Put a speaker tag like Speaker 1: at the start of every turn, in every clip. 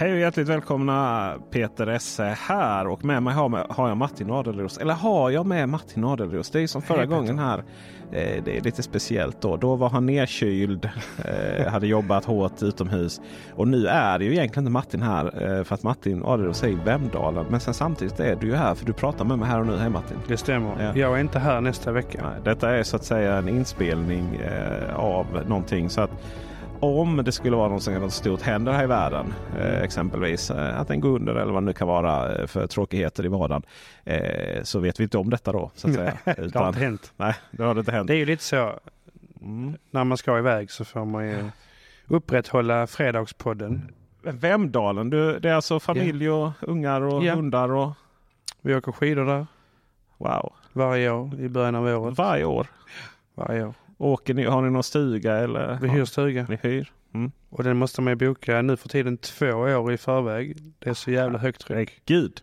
Speaker 1: Hej och hjärtligt välkomna! Peter Esse här och med mig har, jag Martin Adelros. Eller har jag med Martin Adelros? Det är som förra
Speaker 2: Hej,
Speaker 1: gången här. Eh, det är lite speciellt då. Då var han nedkyld, eh, hade jobbat hårt utomhus. Och nu är det ju egentligen inte Martin här eh, för att Martin Adelros är i Vemdalen. Men sen samtidigt är du ju här för du pratar med mig här och nu. Hej Martin!
Speaker 2: Det stämmer.
Speaker 1: Ja.
Speaker 2: Jag är inte här nästa vecka.
Speaker 1: Nej, detta är så att säga en inspelning av någonting. Så att om det skulle vara något stort händer här i världen. Eh, exempelvis eh, att den går under eller vad det nu kan vara eh, för tråkigheter i vardagen. Eh, så vet vi inte om detta då. Så att säga.
Speaker 2: det har inte hänt.
Speaker 1: nej, det har inte hänt.
Speaker 2: Det är ju lite så.
Speaker 1: Mm.
Speaker 2: När man ska iväg så får man ju upprätthålla Fredagspodden.
Speaker 1: Vemdalen, du, det är alltså familj och ungar och
Speaker 2: Ja.
Speaker 1: hundar och
Speaker 2: Vi åker skidor där
Speaker 1: wow.
Speaker 2: varje år i början av året.
Speaker 1: Varje år.
Speaker 2: Varje år.
Speaker 1: Åker ni, har ni någon stuga eller?
Speaker 2: Vi hyr stuga.
Speaker 1: Ni hyr?
Speaker 2: Och den måste man ju boka nu för tiden två år i förväg. Det är så jävla högt tryck.
Speaker 1: Gud.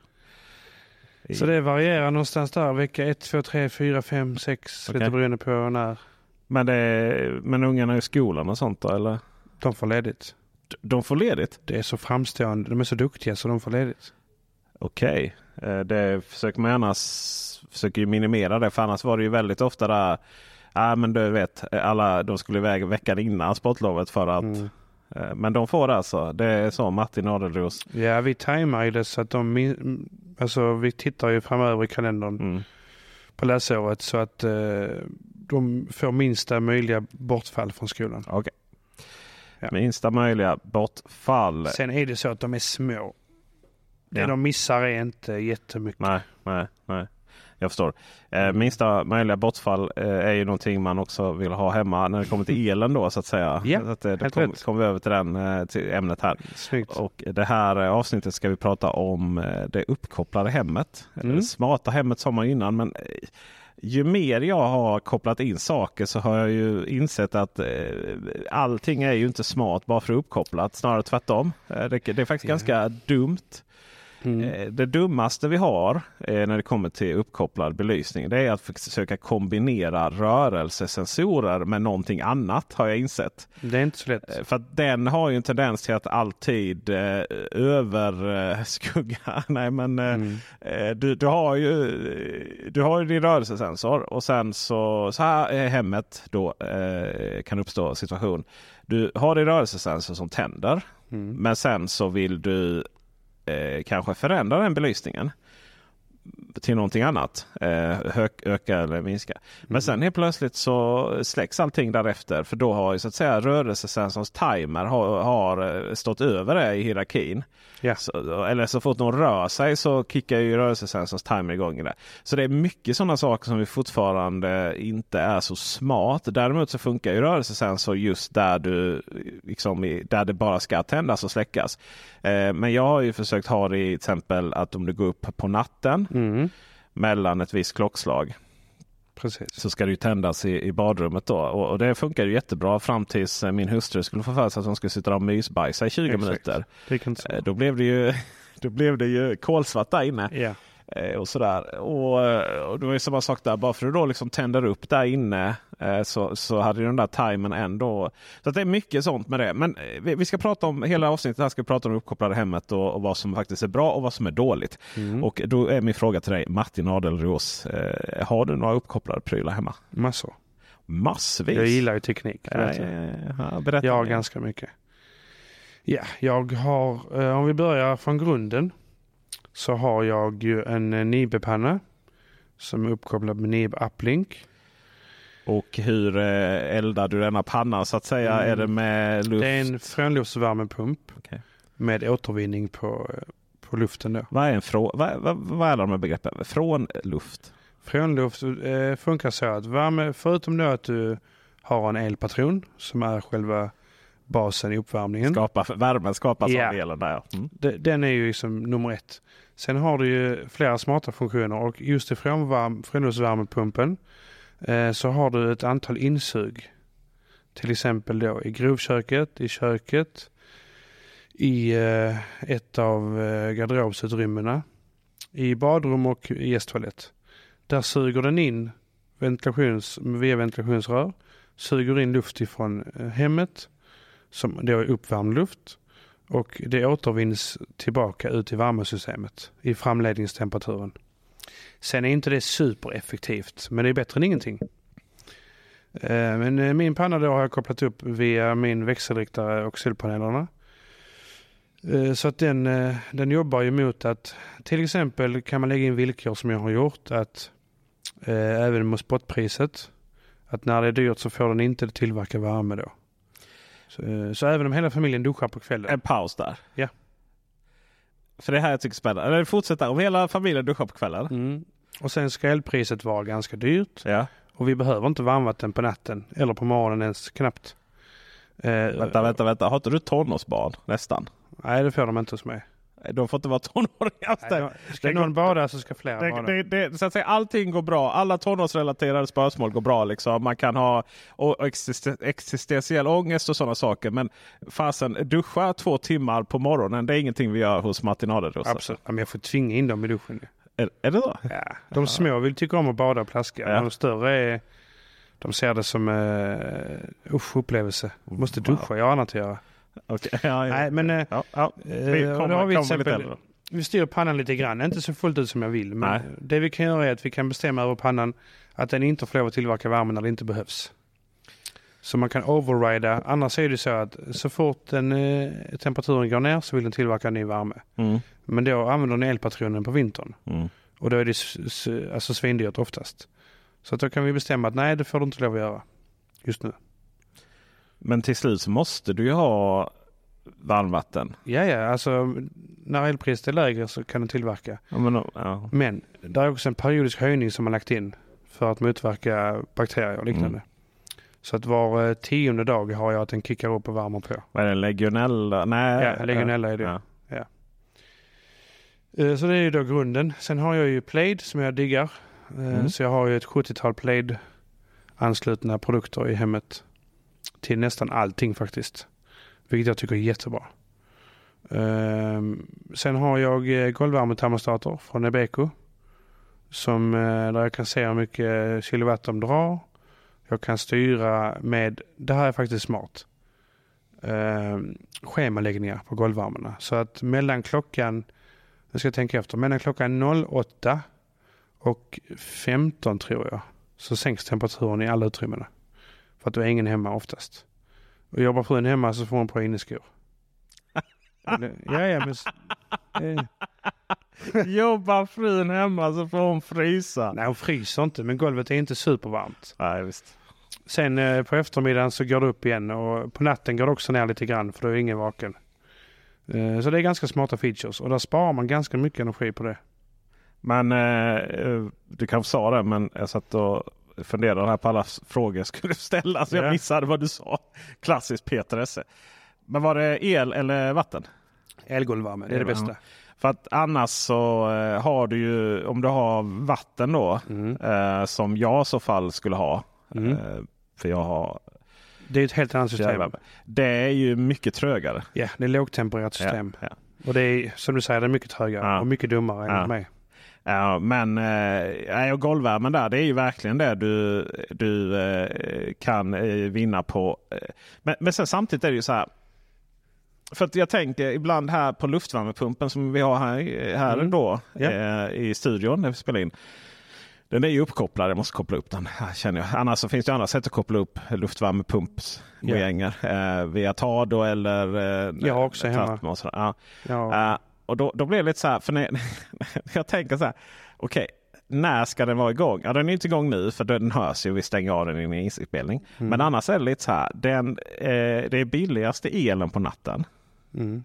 Speaker 2: Så det varierar någonstans där. Vecka 1, 2, 3, 4, 5, 6.
Speaker 1: Okej.
Speaker 2: Lite beroende på när
Speaker 1: Men, det, men ungarna i skolan och sånt då eller?
Speaker 2: de får ledigt.
Speaker 1: De får ledigt?
Speaker 2: Det är så framstående. De är så duktiga så de får ledigt.
Speaker 1: Okej, Eh, det försöker man gärna s- försöker ju minimera det. För annars var det ju väldigt ofta där. Ja men du vet, alla de skulle iväg veckan innan sportlovet för att.
Speaker 2: Mm.
Speaker 1: eh, Men de får det alltså. Det är så Martin Adelros.
Speaker 2: Ja, vi tajmar ju det så att de... Alltså vi tittar ju framöver i kalendern
Speaker 1: Mm.
Speaker 2: på läsåret så att eh, de får minsta möjliga bortfall från skolan.
Speaker 1: Okej.
Speaker 2: Ja.
Speaker 1: Minsta möjliga bortfall.
Speaker 2: Sen är det så att de är små. Det
Speaker 1: Ja.
Speaker 2: de missar är inte jättemycket.
Speaker 1: Nej, nej, nej. Jag förstår. Eh, minsta möjliga bortfall eh, är ju någonting man också vill ha hemma när det kommer till elen då så att säga.
Speaker 2: Ja,
Speaker 1: så att, eh, då
Speaker 2: helt
Speaker 1: kom, kommer vi över till den eh, till ämnet här.
Speaker 2: Snyggt.
Speaker 1: Och det här eh, avsnittet ska vi prata om det uppkopplade hemmet.
Speaker 2: Mm.
Speaker 1: Smarta hemmet sa man innan men ju mer jag har kopplat in saker så har jag ju insett att eh, allting är ju inte smart bara för uppkopplat. Snarare tvärtom. Det, det är faktiskt
Speaker 2: Ja.
Speaker 1: ganska dumt.
Speaker 2: Mm.
Speaker 1: Eh, Det dummaste vi har eh, när det kommer till uppkopplad belysning det är att försöka kombinera rörelsesensorer med någonting annat har jag insett.
Speaker 2: Det är inte så lätt.
Speaker 1: Eh, För den har ju en tendens till att alltid eh, överskugga. Nej men
Speaker 2: Mm.
Speaker 1: eh, du, du, har ju, du har ju din rörelsesensor och sen så, så här är hemmet då eh, kan uppstå situation. Du har din rörelsesensor som tänder.
Speaker 2: Mm.
Speaker 1: Men sen så vill du eh, kanske förändra den belysningen till någonting annat. Eh, öka eller minska. Men sen helt plötsligt så släcks allting därefter. För då har ju så att säga rörelsesensorns timer har, har eh, stått över det i hierarkin.
Speaker 2: Ja.
Speaker 1: Så, eller så fort någon rör sig så kickar ju rörelsesensorns timer igång. det. Så det är mycket sådana saker som vi fortfarande inte är så smart. Däremot så funkar ju rörelsesensor just där, du, liksom, där det bara ska tändas och släckas. Eh, men jag har ju försökt ha det i till exempel att om du går upp på natten
Speaker 2: Mm.
Speaker 1: mellan ett visst klockslag
Speaker 2: Precis.
Speaker 1: så ska det ju tändas i, i badrummet då. Och, och det funkar ju jättebra fram tills eh, min hustru skulle få för sig att hon skulle sitta och mysbajsa i 20
Speaker 2: Exakt.
Speaker 1: minuter. Eh, Då blev det ju, då blev det ju kolsvart där inne. Eh, och sådär. Och, och det var ju samma sak där. Bara för att du då liksom tänder upp där inne så, så hade den där timern ändå. Så det är mycket sånt med det. Men eh, vi, vi ska prata om hela avsnittet här ska vi prata om det uppkopplade hemmet och, och vad som faktiskt är bra och vad som är dåligt.
Speaker 2: Mm.
Speaker 1: Och då är min fråga till dig Martin Adelros. Eh, har du några uppkopplade prylar hemma?
Speaker 2: Massor.
Speaker 1: Massvis.
Speaker 2: Jag gillar ju teknik.
Speaker 1: Ja, ja, ja. Berätta.
Speaker 2: Jag har ganska mycket. Ja, jag har, eh, om vi börjar från grunden, så har jag ju en eh, Nibe-panna som är uppkopplad med Nibe Uplink.
Speaker 1: Och hur eh, eldar du denna panna så att säga?
Speaker 2: Mm.
Speaker 1: Är det med luft?
Speaker 2: Det är en frånluftsvärmepump
Speaker 1: Okej.
Speaker 2: med återvinning på, på luften då.
Speaker 1: Vad är, en frå... vad, vad, vad är de här begreppen? Från luft?
Speaker 2: Frånluft eh, funkar så att värme, förutom då att du har en elpatron som är själva basen i uppvärmningen.
Speaker 1: Skapa, värmen skapas
Speaker 2: Ja.
Speaker 1: av elen där. Mm.
Speaker 2: De- Den är ju liksom nummer ett. Sen har du ju flera smarta funktioner och just i frånluftsvärmepumpen Eh, så har du ett antal insug. Till exempel då i grovköket, i köket, i eh, ett av eh, garderobsutrymmena, i badrum och i gästtoalett. Där suger den in ventilations, via ventilationsrör, suger in luft ifrån hemmet som då är uppvärmd luft Och det återvinns tillbaka ut i värmesystemet i framledningstemperaturen. Sen är inte det supereffektivt, men det är bättre än ingenting. Eh, Men eh, min panna då har jag kopplat upp via min växelriktare och solpanelerna. Eh, Så att den, den jobbar ju mot att till exempel kan man lägga in villkor som jag har gjort att eh, även mot spotpriset att när det är dyrt så får den inte tillverka värme då. Så, så även om hela familjen duschar på kvällen.
Speaker 1: En paus där.
Speaker 2: Ja.
Speaker 1: För det här jag tycker är spännande. Eller fortsätt där. Om hela familjen duschar på kvällen.
Speaker 2: Mm. Och sen ska elpriset vara ganska dyrt
Speaker 1: Ja.
Speaker 2: och vi behöver inte varmvatten på natten eller på morgonen ens knappt. Eh,
Speaker 1: Vänta, vänta, vänta. Har inte du tonårsbarn? Nästan.
Speaker 2: Nej, det får de inte hos mig.
Speaker 1: De får inte vara tonåringar.
Speaker 2: Nej, de, ska någon bada så ska flera
Speaker 1: Det,
Speaker 2: bada.
Speaker 1: det, det, så att säga, allting går bra. Alla tonårsrelaterade spörsmål går bra. Liksom. Man kan ha och existen- existentiell ångest och sådana saker. Men fasen, duscha två timmar på morgonen. Det är ingenting vi gör hos Martinaderosa.
Speaker 2: Absolut. Ja, men jag får tvinga in dem i duschen.
Speaker 1: Är, är det så?
Speaker 2: Ja. De små vill tycka om att bada och plaska.
Speaker 1: Ja.
Speaker 2: De större är, de ser det som uh, usch, upplevelse. Måste
Speaker 1: Wow.
Speaker 2: duscha, jag har annat att göra.
Speaker 1: Okej. Ja, ja.
Speaker 2: Nej, men eh,
Speaker 1: ja, ja. Vi
Speaker 2: och
Speaker 1: kommer,
Speaker 2: då har vi till
Speaker 1: kommer lite
Speaker 2: exempel,
Speaker 1: äldre.
Speaker 2: vi styr pannan lite grann. Inte så fullt ut som jag vill. Men
Speaker 1: Nej.
Speaker 2: det vi kan göra är att vi kan bestämma över pannan att den inte får lov att tillverka värme när det inte behövs. Så man kan overrida. Annars är det så att så fort den, eh, temperaturen går ner så vill den tillverka ny värme.
Speaker 1: Mm.
Speaker 2: Men då använder den elpatronen på vintern.
Speaker 1: Mm.
Speaker 2: Och då är det alltså svindyrt oftast. Så att då kan vi bestämma att nej, det får du inte lov att göra just nu.
Speaker 1: Men till slut så måste du ju ha varmvatten.
Speaker 2: Ja, ja, alltså när elpriset är lägre så kan den tillverka.
Speaker 1: Ja, men, ja.
Speaker 2: Men det är också en periodisk höjning som man lagt in för att motverka bakterier och liknande.
Speaker 1: Mm.
Speaker 2: Så att var eh, tionde dag har jag att den kickar upp och värmer på.
Speaker 1: Vad är det? Legionella? Nej.
Speaker 2: Ja, legionella är det.
Speaker 1: Ja.
Speaker 2: Eh, Så det är ju då grunden. Sen har jag ju Plaid som jag diggar. Eh,
Speaker 1: Mm.
Speaker 2: Så jag har ju ett 70-tal Plaid anslutna produkter i hemmet. Till nästan allting faktiskt. Vilket jag tycker är jättebra. Ehm, sen har jag eh, golvvärmetermostater från Ebeco. Som, eh, där jag kan se hur mycket kilowatt de drar. Jag kan styra med, det här är faktiskt smart. eh, schemaläggningar på golvvärmarna. Så att mellan klockan jag ska tänka efter. Mellan klockan 08 och 15 tror jag så sänks temperaturen i alla utrymmena. För att då är ingen hemma oftast. Och jobbar frun hemma så får hon på inneskor. Ja, ja, men... eh,
Speaker 1: Jobbar frun hemma så får hon frysa.
Speaker 2: nej, hon fryser inte, men golvet är inte supervarmt.
Speaker 1: Nej, visst.
Speaker 2: Sen eh, på eftermiddagen så går det upp igen och på natten går det också ner lite grann för då är ingen vaken. Eh, så det är ganska smarta features och där sparar man ganska mycket energi på det.
Speaker 1: Men eh, eh, du kanske sa det, men jag satt och funderade här på alla frågor jag skulle ställa. Så
Speaker 2: Ja.
Speaker 1: jag missade vad du sa. Klassiskt Peter Esse. Men var det el eller vatten?
Speaker 2: Elgolvvärme, det är det bästa.
Speaker 1: För att annars så eh, har du ju, om du har vatten då,
Speaker 2: Mm.
Speaker 1: eh, som jag i så fall skulle ha.
Speaker 2: Mm.
Speaker 1: Eh, för jag har
Speaker 2: Det är ett helt annat system.
Speaker 1: fjärrvärme. Det är ju mycket trögare.
Speaker 2: Ja, det är lågtempererat system.
Speaker 1: Ja, ja.
Speaker 2: Och det är som du säger, det är mycket högre
Speaker 1: Ja.
Speaker 2: och mycket dummare
Speaker 1: Ja.
Speaker 2: enligt mig.
Speaker 1: Ja, men eh, och golvvärmen där, det är ju verkligen det du, du eh, kan eh, vinna på. Eh, Men, men sen samtidigt är det ju så här. För att jag tänker ibland här på luftvärmepumpen som vi har här, här
Speaker 2: Mm.
Speaker 1: då eh, i studion när vi spelar in. Den är ju uppkopplad, jag måste koppla upp den. Här känner jag. Annars så finns det andra sätt att koppla upp luftvärmepumpsgrejer. Eh, via Tado eller eh,
Speaker 2: Jag har också hemma.
Speaker 1: Ja.
Speaker 2: Ja.
Speaker 1: Och då, då blir det lite så här, för när, jag tänker så här, okej, när ska den vara igång? Ja, den är inte igång nu för den hörs ju, vi stänger av den i en inspelning.
Speaker 2: Mm.
Speaker 1: Men annars är det lite så här, den, eh, det är billigaste elen på natten
Speaker 2: Mm.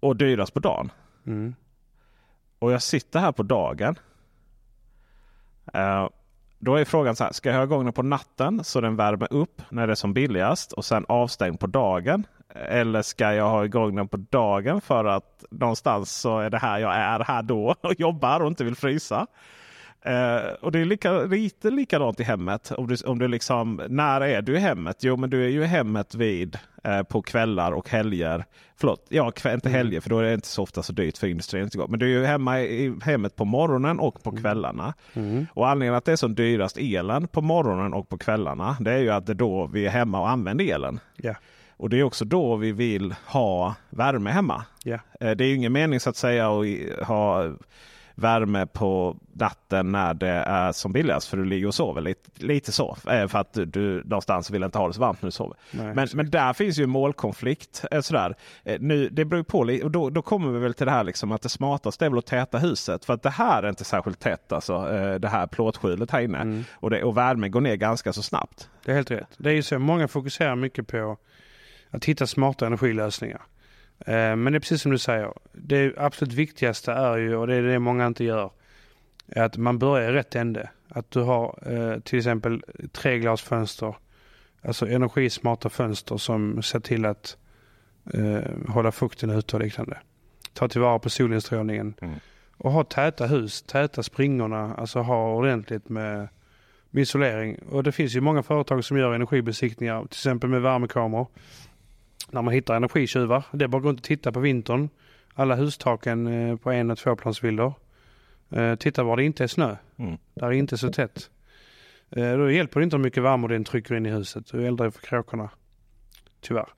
Speaker 1: och dyrast på dagen.
Speaker 2: Mm.
Speaker 1: Och jag sitter här på dagen. Eh, då är frågan så här, ska jag ha igång den på natten så den värmer upp när det är som billigast och sen avstängd på dagen? Eller ska jag ha igång den på dagen för att någonstans så är det här jag är här då och jobbar och inte vill frysa? Eh, och det är lika, lite likadant i hemmet. Om du, om du liksom, när är du i hemmet? Jo, men du är ju i hemmet vid eh, på kvällar och helger. Förlåt, ja, kväll, inte helger för då är det inte så ofta så dyrt för industrin. gå. Men du är ju hemma i i hemmet på morgonen och på kvällarna.
Speaker 2: Mm.
Speaker 1: Och anledningen att det är som dyrast elen på morgonen och på kvällarna. Det är ju att det är då vi är hemma och använder elen.
Speaker 2: Ja.
Speaker 1: Och det är också då vi vill ha värme hemma. Eh, Det är ju ingen mening så att säga att ha värme på natten när det är som billigast. För du ligger och sover lite, lite så. Eh, För att du, någonstans vill inte ha det så varmt när du sover.
Speaker 2: Nej,
Speaker 1: Men, men där finns ju en målkonflikt. eh, Sådär. Eh, Nu, det beror på. Och då, då kommer vi väl till det här liksom att det smartaste är väl att täta huset. För att det här är inte särskilt tätt. Alltså, det här plåtskjulet här inne.
Speaker 2: Mm.
Speaker 1: Och, det, och värmen går ner ganska så snabbt.
Speaker 2: Det är helt rätt. Det är ju så, många fokuserar mycket på att hitta smarta energilösningar. Eh, Men det är precis som du säger. Det absolut viktigaste är ju, och det är det många inte gör, att man börjar i rätt ände. Att du har eh, till exempel treglasfönster, alltså energismarta fönster som ser till att eh, hålla fukten ute och liknande. Ta tillvara på solinstrålningen.
Speaker 1: Mm.
Speaker 2: Och ha täta hus, täta springorna, alltså ha ordentligt med med isolering. Och det finns ju många företag som gör energibesiktningar, till exempel med värmekameror. När man hittar energitjuvar. Det är bara att gå runt och titta på vintern. Alla hustaken eh, på en och tvåplansvillor. Eh, Titta var det inte är snö.
Speaker 1: Mm.
Speaker 2: Där är inte så tätt. Eh, Då hjälper det inte hur mycket värme den trycker in i huset. Du eldar för kråkorna. Tyvärr.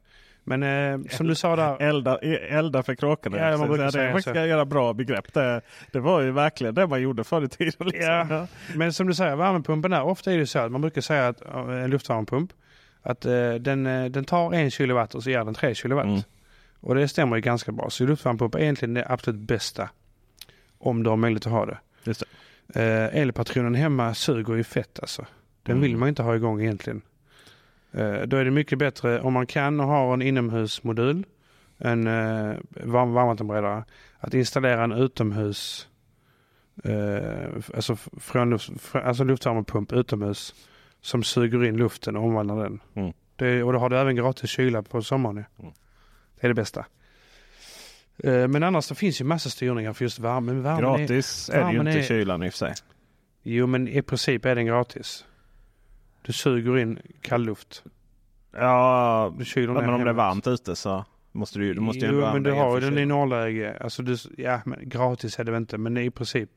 Speaker 2: Men eh, som du sa där.
Speaker 1: Elda, elda för kråkorna.
Speaker 2: Ja, man brukar
Speaker 1: det
Speaker 2: säga
Speaker 1: är faktiskt ett jävla bra begrepp. Det, det var ju verkligen det man gjorde förr i tiden. Liksom.
Speaker 2: Ja. Men som du säger, värmepumpen där. Ofta är det så att man brukar säga att en luftvärmepump. Att eh, den, eh, den tar en kilowatt och så ger den tre kilowatt.
Speaker 1: Mm.
Speaker 2: Och det stämmer ju ganska bra. Så luftvärmepump är egentligen det absolut bästa. Om du har möjlighet att ha det.
Speaker 1: Just
Speaker 2: Eh, elpatronen hemma suger ju fett alltså. Den
Speaker 1: Mm.
Speaker 2: vill man inte ha igång egentligen. Eh, då är det mycket bättre om man kan och har en inomhusmodul. En eh, varm, varmvattenberedare. Att installera en utomhus. Eh, alltså, från alltså luftvärmepump utomhus. Som suger in luften och omvandlar den.
Speaker 1: Mm.
Speaker 2: Det, och då har du även gratis kyla på sommaren.
Speaker 1: Mm.
Speaker 2: Det är det bästa. Eh, men annars det finns ju massa styrningar för just värme. Men värmen Är,
Speaker 1: Gratis är det ju inte
Speaker 2: är-
Speaker 1: kylan i och för sig.
Speaker 2: jo men i princip är den gratis. Du suger in kallluft.
Speaker 1: Ja,
Speaker 2: Du kyler
Speaker 1: men om det är varmt ute så måste du, du måste ju
Speaker 2: jo men du har ju den i norrläge. Alltså du, ja men gratis är det väl inte men i princip.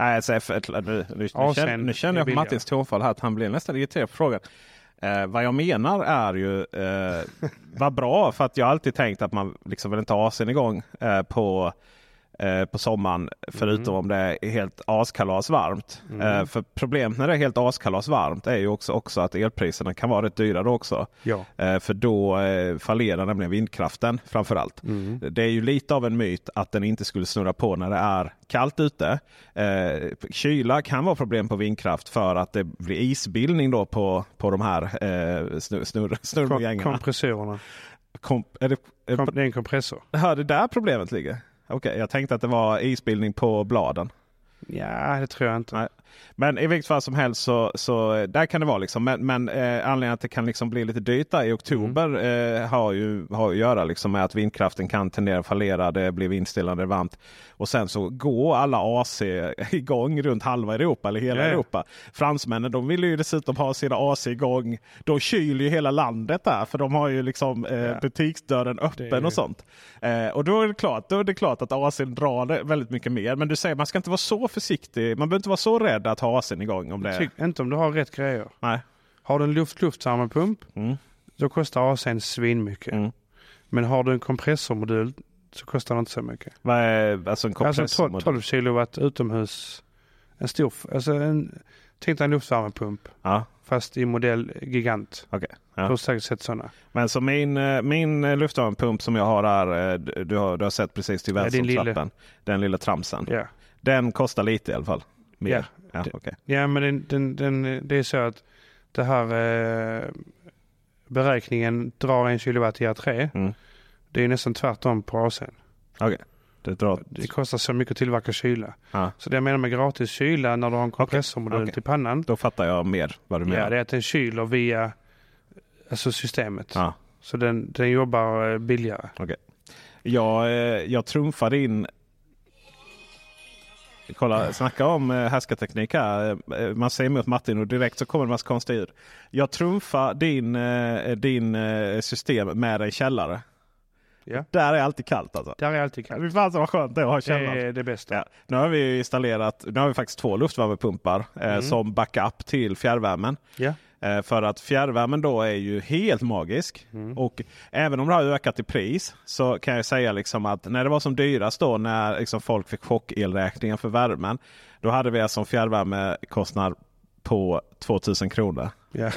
Speaker 1: Nej, säger för, nu, nu,
Speaker 2: Ja,
Speaker 1: känner, nu känner jag på. Martins tonfall här att han blir nästan irriterad på frågan. Eh, vad jag menar är ju eh, vad bra för att jag alltid tänkt att man liksom vill inte ha AC'n igång eh, på, eh, på sommaren. Förutom om det är helt askalas varmt.
Speaker 2: Mm.
Speaker 1: Eh, för problemet när det är helt askalas varmt är ju också, också att elpriserna kan vara rätt dyra då också.
Speaker 2: Ja.
Speaker 1: Eh, för då eh, fallerar nämligen vindkraften framförallt.
Speaker 2: Mm.
Speaker 1: Det är ju lite av en myt att den inte skulle snurra på när det är kallt ute. Eh, kyla kan vara problem på vindkraft för att det blir isbildning då på, på de här eh, snurr,
Speaker 2: Kom,
Speaker 1: snurrgängarna.
Speaker 2: kompressorerna.
Speaker 1: Kom, är det, är
Speaker 2: Kom,
Speaker 1: det,
Speaker 2: är en kompressor.
Speaker 1: ja, det är där problemet ligger? Okej, jag tänkte att det var isbildning på bladen.
Speaker 2: Ja det tror jag inte.
Speaker 1: Nej. Men i vilket fall som helst så, så eh, där kan det vara. Liksom. Men, men eh, anledningen att det kan liksom bli lite dyrt där i oktober
Speaker 2: Mm.
Speaker 1: eh, har ju har att göra liksom med att vindkraften kan tendera att fallera. Det blir vindstillande varmt. Och sen så går alla AC igång runt halva Europa eller hela
Speaker 2: ja.
Speaker 1: Europa. Fransmännen de vill ju dessutom ha sina AC igång. De kyler ju hela landet där för de har ju liksom eh,
Speaker 2: Ja.
Speaker 1: butiksdörren öppen
Speaker 2: ju-
Speaker 1: och sånt. Eh, och då är, det klart, då är det klart att AC'n drar det väldigt mycket mer. Men du säger man ska inte vara så försiktig. Man behöver inte vara så rädd att ha AC'n igång. Om det
Speaker 2: Tyck, inte om du har rätt grejer.
Speaker 1: Nej.
Speaker 2: Har du en luft luftvärmepump
Speaker 1: Mm.
Speaker 2: då kostar AC'n svinmycket.
Speaker 1: Mm.
Speaker 2: Men har du en kompressormodul så kostar det inte så mycket.
Speaker 1: Vad är alltså en
Speaker 2: Alltså 12,
Speaker 1: kompressormodell?
Speaker 2: 12 kilowatt utomhus. En stor, alltså en, tänk dig en luftvärmepump
Speaker 1: Ja,
Speaker 2: fast i modell gigant.
Speaker 1: okej.
Speaker 2: Du
Speaker 1: Ja.
Speaker 2: har säkert sett sådana.
Speaker 1: Men så min, eh, min eh, luftvärmepump som jag har här, eh, du har, du har sett precis till
Speaker 2: Ja,
Speaker 1: vänster
Speaker 2: din
Speaker 1: om
Speaker 2: lille.
Speaker 1: Den lilla tramsen.
Speaker 2: Ja.
Speaker 1: Den kostar lite i alla fall. Mer.
Speaker 2: Ja.
Speaker 1: Ja,
Speaker 2: Det-
Speaker 1: okej.
Speaker 2: Ja men den, den, den, det är så att det här eh, beräkningen drar en kilowatt ger tre.
Speaker 1: Mm.
Speaker 2: Det är nästan tvärtom på AC'n.
Speaker 1: Det drar...
Speaker 2: Det kostar så mycket att tillverka kyla.
Speaker 1: Ja.
Speaker 2: Så det jag menar med gratis kyla när du har en kompressormodul
Speaker 1: okej.
Speaker 2: till pannan.
Speaker 1: Då fattar jag mer vad du menar.
Speaker 2: Ja, det är att den kyler via alltså systemet.
Speaker 1: Ja.
Speaker 2: Så den, den jobbar eh, billigare.
Speaker 1: Jag, eh, jag trumfade in Kolla, snacka om eh, härskarteknik här. Eh, Man säger emot Martin och direkt så kommer det en massa konstiga ljud. Jag trumfar din, eh, din system med en källare.
Speaker 2: Ja.
Speaker 1: Där är alltid kallt alltså.
Speaker 2: Där är alltid kallt.
Speaker 1: Fy fan vad skönt det är att ha
Speaker 2: Det
Speaker 1: källare.
Speaker 2: är det bästa.
Speaker 1: Ja. Nu har vi installerat, nu har vi faktiskt två luftvärmepumpar eh,
Speaker 2: Mm.
Speaker 1: som backup till fjärrvärmen.
Speaker 2: Ja.
Speaker 1: Eh, för att fjärrvärmen då är ju helt magisk.
Speaker 2: Mm.
Speaker 1: Och även om det har ökat i pris så kan jag säga liksom att när det var som dyrast då när liksom folk fick chockelräkningar för värmen. Då hade vi alltså en fjärrvärmekostnad på 2000 kronor.
Speaker 2: Ja.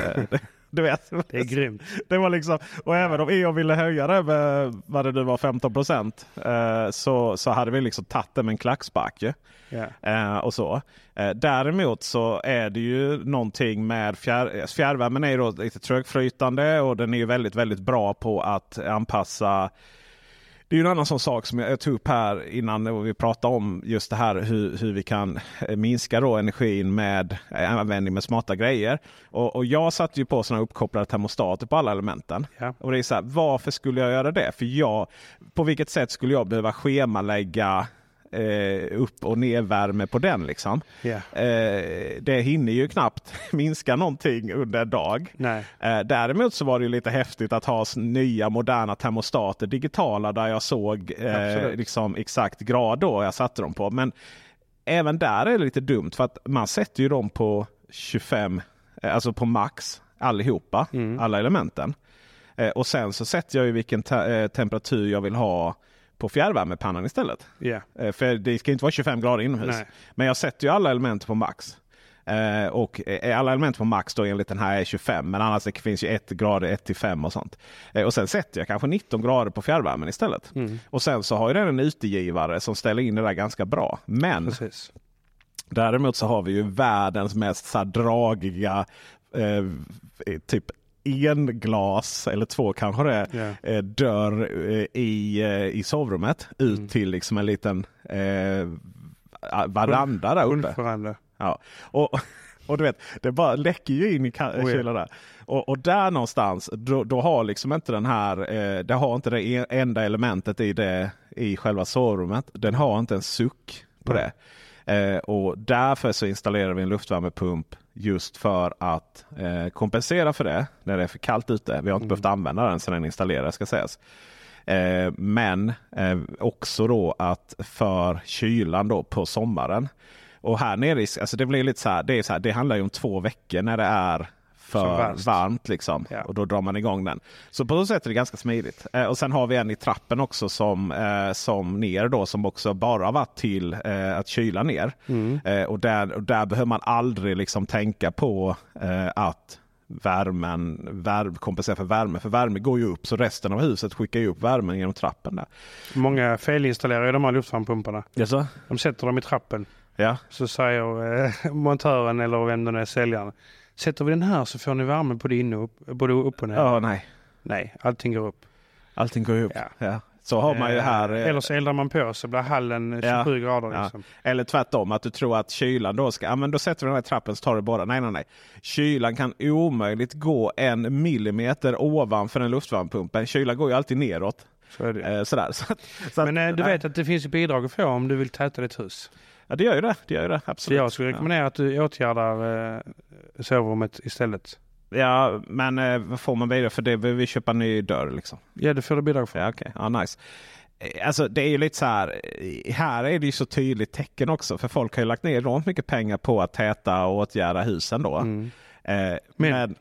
Speaker 1: Eh, Du vet.
Speaker 2: Det är grymt.
Speaker 1: Det var liksom, och även om E.ON ville höja det med vad det nu var 15 procent. Eh, så, så hade vi liksom tagit det med en klackspark. Eh, och så. Eh, däremot så är det ju någonting med fjärr, fjärrvärmen är ju då lite trögflytande och den är ju väldigt, väldigt bra på att anpassa det är ju en annan sån sak som jag, jag tog upp här innan vi pratade om just det här hur, hur vi kan eh, minska då energin med eh, användning med smarta grejer. Och, och jag satte ju på sådana uppkopplade termostater på alla elementen.
Speaker 2: Ja.
Speaker 1: Och det är så här, varför skulle jag göra det? För jag, på vilket sätt skulle jag behöva schemalägga eh, upp och nervärme på den liksom?
Speaker 2: Ja.
Speaker 1: Eh, det hinner ju knappt minska någonting under en dag.
Speaker 2: Nej.
Speaker 1: Eh, däremot så var det ju lite häftigt att ha nya moderna termostater digitala där jag såg eh, liksom exakt grad då jag satte dem på. Men även där är det lite dumt för att man sätter ju dem på 25, eh, alltså på max allihopa,
Speaker 2: Mm.
Speaker 1: alla elementen. Eh, och sen så sätter jag ju vilken te- temperatur jag vill ha på fjärrvärmepannan istället. Eh, För det ska inte vara 25 grader inomhus.
Speaker 2: Nej.
Speaker 1: Men jag sätter ju alla element på max. Eh, och är alla element på max då enligt den här är 25. Men annars det finns ju 1 grader 1 till 5 och sånt. Eh, och sen sätter jag kanske 19 grader på fjärrvärmen istället.
Speaker 2: Mm.
Speaker 1: Och sen så har ju den en utegivare som ställer in det där ganska bra. Men
Speaker 2: Precis.
Speaker 1: däremot så har vi ju världens mest så här, dragiga eh, typ en glas eller två kanske det är, eh, dörr eh, i, eh, i sovrummet ut
Speaker 2: Mm.
Speaker 1: till liksom en liten eh, varanda där uppe.
Speaker 2: Ordförande.
Speaker 1: Ja. Och, och du vet, det bara läcker ju in i ka-
Speaker 2: Oh ja.
Speaker 1: kylen där. Och, och där någonstans, då, då har liksom inte den här, eh, det har inte det e- enda elementet i det i själva sovrummet. Den har inte en suck på
Speaker 2: Nej.
Speaker 1: det. Eh, och därför så installerar vi en luftvärmepump just för att eh, kompensera för det när det är för kallt ute. Vi har inte
Speaker 2: Mm.
Speaker 1: behövt använda den sedan den installerades ska sägas. Eh, men eh, också då att för kylan då på sommaren. Och här nere, alltså det blir lite så här, det, är så här, det handlar ju om två veckor när det är för
Speaker 2: värst.
Speaker 1: varmt liksom.
Speaker 2: Ja.
Speaker 1: Och då drar man igång den. Så på så sätt är det ganska smidigt. Eh, och sen har vi en i trappen också som, eh, som ner då som också bara varit till eh, att kyla ner.
Speaker 2: Mm.
Speaker 1: Eh, och, där, och där behöver man aldrig liksom tänka på eh, att värmen vär, kompensera för värme. För värme går ju upp så resten av huset skickar ju upp värmen genom trappen. där.
Speaker 2: Många felinstallerar ju de här luftvärmepumparna.
Speaker 1: Jaså?
Speaker 2: De sätter dem i trappen.
Speaker 1: Ja.
Speaker 2: Så säger eh, montören eller vem det nu är, säljaren. Sätter vi den här så får ni värme både inne och upp, både upp och ner.
Speaker 1: Ja, nej.
Speaker 2: Nej, allting går upp.
Speaker 1: Allting går upp.
Speaker 2: Ja.
Speaker 1: Ja. Så har man ju här. eh,
Speaker 2: Eller så eldar man på så blir hallen 27
Speaker 1: Ja.
Speaker 2: grader.
Speaker 1: Ja.
Speaker 2: Liksom.
Speaker 1: Eller tvärtom, att du tror att kylan då ska, ja men då sätter vi den här trappen så tar du bara. Nej, nej, nej. Kylan kan omöjligt gå en millimeter ovanför en luftvärmepump. Kylan går ju alltid neråt.
Speaker 2: Så är det.
Speaker 1: Eh, sådär. Så, så
Speaker 2: Men eh, du
Speaker 1: nej.
Speaker 2: vet att det finns bidrag att få om du vill täta ditt hus.
Speaker 1: Ja, det gör ju det. Det gör ju det.
Speaker 2: Så
Speaker 1: Absolut.
Speaker 2: jag skulle rekommendera att du åtgärdar eh, sovrummet istället.
Speaker 1: Ja, ja men eh, vad får man bidrag för det? Behöver vi köpa en ny dörr liksom?
Speaker 2: Ja, det får du bidrag för.
Speaker 1: Ja, okej. Ja, nice. Eh, Alltså det är ju lite så här. eh, Här är det ju så tydligt tecken också. För folk har ju lagt ner enormt mycket pengar på att täta och åtgärda husen då.
Speaker 2: Mm.
Speaker 1: Eh,
Speaker 2: Men-
Speaker 1: men,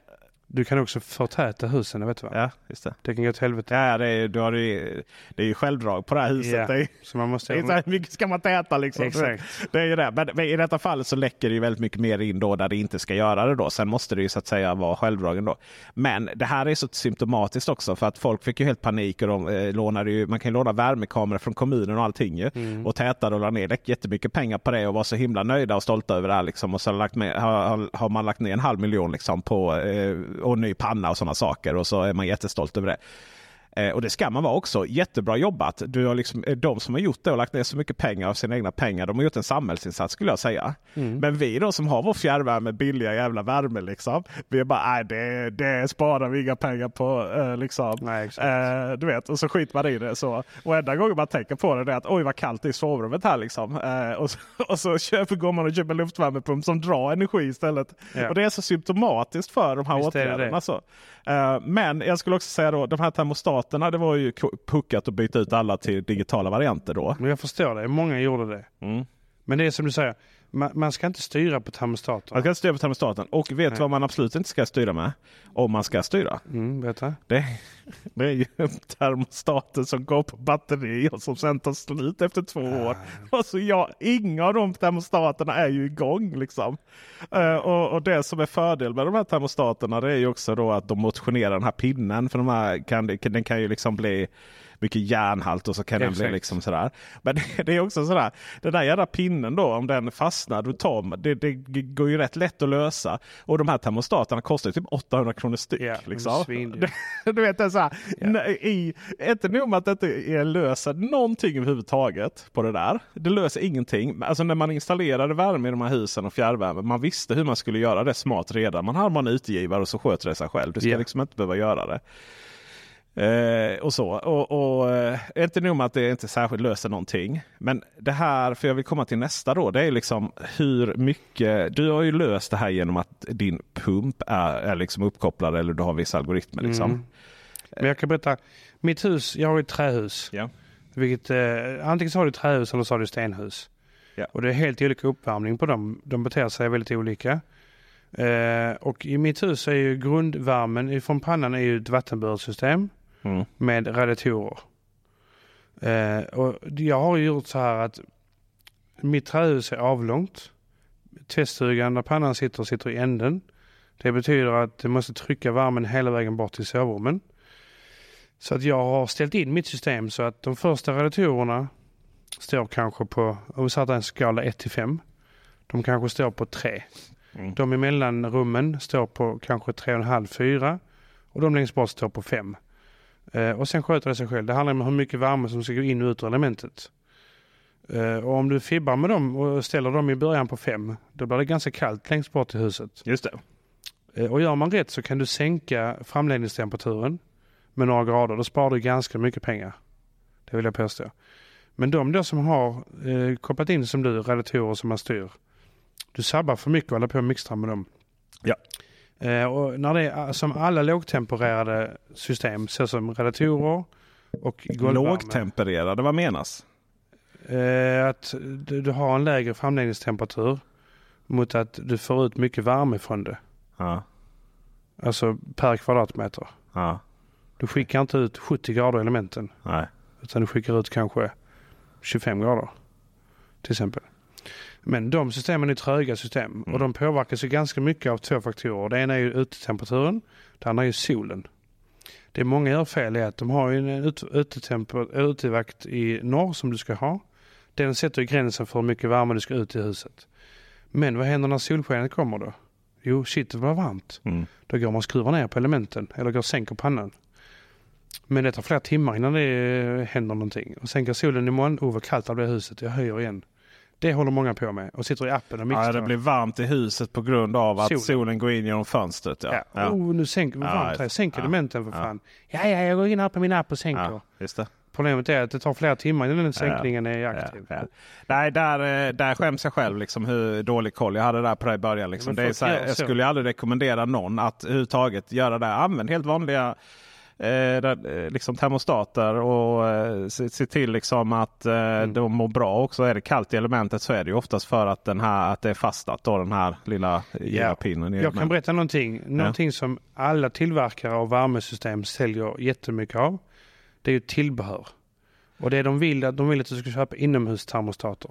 Speaker 2: Du kan också förtäta husen, vet du va?
Speaker 1: ja, just det.
Speaker 2: Det kan gå åt helvete.
Speaker 1: Ja, det är, du har ju, det är ju självdrag på det här huset.
Speaker 2: Ja.
Speaker 1: Det är,
Speaker 2: Så man måste...
Speaker 1: det är så här, hur mycket ska man täta liksom?
Speaker 2: Exakt.
Speaker 1: Det är ju det. Men, men i detta fall så läcker det ju väldigt mycket mer in då där det inte ska göra det då. Sen måste det ju så att säga vara självdragen då. Men det här är så symptomatiskt också för att folk fick ju helt panik och de eh, lånade ju, man kan ju låna värmekameror från kommunen och allting ju.
Speaker 2: Mm.
Speaker 1: Och tätade och la ner jättemycket pengar på det och var så himla nöjda och stolta över det här liksom. Och så har, lagt med, har- har man lagt ner en halv miljon liksom på eh, och ny panna och sådana saker och så är man jättestolt över det. Eh, och det ska man vara också. Jättebra jobbat. Du har liksom, eh, de som har gjort det och lagt ner så mycket pengar av sina egna pengar, de har gjort en samhällsinsats skulle jag säga.
Speaker 2: Mm.
Speaker 1: Men vi då som har vår fjärrvärme, billiga jävla värme liksom. Vi är bara, nej det, det sparar vi inga pengar på. Eh, liksom.
Speaker 2: Nej.
Speaker 1: Eh, du vet, och så skiter man i det. Så. Och enda gången man tänker på det är att oj vad kallt det är i sovrummet här. Liksom. Eh, och så, och så köper, går man och köper luftvärmepump som drar energi istället.
Speaker 2: Ja.
Speaker 1: Och det är så symptomatiskt för de här
Speaker 2: Visst
Speaker 1: åtgärderna. Så. Eh, men jag skulle också säga då, de här termostaterna, det var ju puckat att byta ut alla till digitala varianter då.
Speaker 2: Men jag förstår det. Många gjorde det.
Speaker 1: Mm.
Speaker 2: Men det är som du säger. Man, man ska inte styra på termostaten.
Speaker 1: Man ska inte styra på termostaten. Och vet
Speaker 2: Nej.
Speaker 1: vad man absolut inte ska styra med? Om man ska styra.
Speaker 2: Mm, berätta.
Speaker 1: Det, det är ju termostaten som går på batteri och som sen tar slut efter två år. Alltså jag, inga av de termostaterna är ju igång liksom. Eh, och, och det som är fördel med de här termostaterna det är ju också då att de motionerar den här pinnen. För de här kan, den kan ju liksom bli mycket järnhalt och så kan den bli
Speaker 2: Exakt.
Speaker 1: liksom sådär. Men det, det är också sådär. Den där jävla pinnen då om den fastnar. Du tar, det, det går ju rätt lätt att lösa. Och de här termostaterna kostar ju typ 800 kronor styck.
Speaker 2: Är
Speaker 1: liksom. Du vet, det är så här, nej, i, inte nog med att det inte är löser någonting överhuvudtaget på det där. Det löser ingenting. Alltså när man installerade värme i de här husen och fjärrvärme. Man visste hur man skulle göra det smart redan. Man hade man utgivare och så sköter det sig själv. Du ska
Speaker 2: Ja.
Speaker 1: liksom inte behöva göra det. Eh, och så. Och, och eh, inte nog med att det inte särskilt löser någonting. Men det här, för jag vill komma till nästa då. Det är liksom hur mycket. Du har ju löst det här genom att din pump är, är liksom uppkopplad eller du har vissa algoritmer. Liksom.
Speaker 2: Mm. Men jag kan berätta. Mitt hus, jag har ett trähus.
Speaker 1: Ja.
Speaker 2: Vilket, eh, antingen så har du trähus eller så har du stenhus.
Speaker 1: Ja.
Speaker 2: Och det är helt olika uppvärmning på dem. De beter sig väldigt olika. Eh, och i mitt hus är ju grundvärmen från pannan är ju ett vattenburet system
Speaker 1: Mm.
Speaker 2: med radiatorer. Eh, och jag har gjort så här att mitt trähus är avlångt. Tvättstugan där pannan sitter sitter i änden. Det betyder att du måste trycka värmen hela vägen bort till sovrummen. Så att jag har ställt in mitt system så att de första radiatorerna står kanske på, om vi sätter en skala 1 till 5. De kanske står på 3.
Speaker 1: Mm.
Speaker 2: De i mellanrummen står på kanske 3,5-4 och de längst bort står på 5. Eh, och sen sköter det sig själv. Det handlar om hur mycket värme som ska gå in och ut ur elementet. Eh, och om du fibbar med dem och ställer dem i början på 5 då blir det ganska kallt längst bort i huset.
Speaker 1: Just det.
Speaker 2: Eh, och gör man rätt så kan du sänka framledningstemperaturen med några grader. Då sparar du ganska mycket pengar. Det vill jag påstå. Men de då som har eh, kopplat in som du, radiatorer som man styr. Du sabbar för mycket och håller på och mixtra med dem.
Speaker 1: Ja.
Speaker 2: Eh, och när det är som alla lågtempererade system, så som radiatorer och golvvärme.
Speaker 1: Lågtempererade, vad menas?
Speaker 2: Eh, att du, har en lägre framledningstemperatur mot att du får ut mycket värme från det.
Speaker 1: Ja.
Speaker 2: Alltså per kvadratmeter.
Speaker 1: Ja.
Speaker 2: Du skickar inte ut 70 grader elementen.
Speaker 1: Nej.
Speaker 2: Utan du skickar ut kanske 25 grader. Till exempel. Men de systemen är tröga system.
Speaker 1: Mm.
Speaker 2: Och de påverkas ju ganska mycket av två faktorer. Det ena är ju utetemperaturen. Det andra är ju solen. Det många gör fel är att de har en utevakt i norr som du ska ha. Den sätter gränsen för hur mycket värme du ska ut i huset. Men vad händer när solskenet kommer då? Jo, shit det blir varmt.
Speaker 1: Mm.
Speaker 2: Då går man och skruvar ner på elementen eller går och sänker pannan. Men det tar flera timmar innan det händer någonting. Och sen går solen imorgon, oh vad kallt det blir i huset, jag höjer igen. Det håller många på med och sitter i appen och mixtrar.
Speaker 1: Ja, det blir varmt i huset på grund av att
Speaker 2: Solen.
Speaker 1: solen, går in genom fönstret. Ja.
Speaker 2: Ja.
Speaker 1: Ja.
Speaker 2: Oh, nu sänker varmt här. Sänk
Speaker 1: ja.
Speaker 2: elementen för fan. Ja, ja, jag går in här på min app och sänker.
Speaker 1: Ja, just det.
Speaker 2: Problemet är att det tar flera timmar innan den sänkningen är aktiv.
Speaker 1: Ja, ja. Nej, där, eh, där skäms jag själv liksom hur dålig koll jag hade där på det i början. Liksom. Det är så här, jag skulle aldrig rekommendera någon att överhuvudtaget göra det. Använd helt vanliga eh, eh, liksom termostater och eh, se, se till liksom att eh,
Speaker 2: Mm.
Speaker 1: de mår bra också. Är det kallt i elementet så är det ju oftast för att, den här, att det är fastnat då, den här lilla ja. pinnen.
Speaker 2: Jag kan berätta någonting. Någonting som alla tillverkare av värmesystem säljer jättemycket av. Det är ju tillbehör. Och det de vill att de vill att du ska köpa inomhustermostater.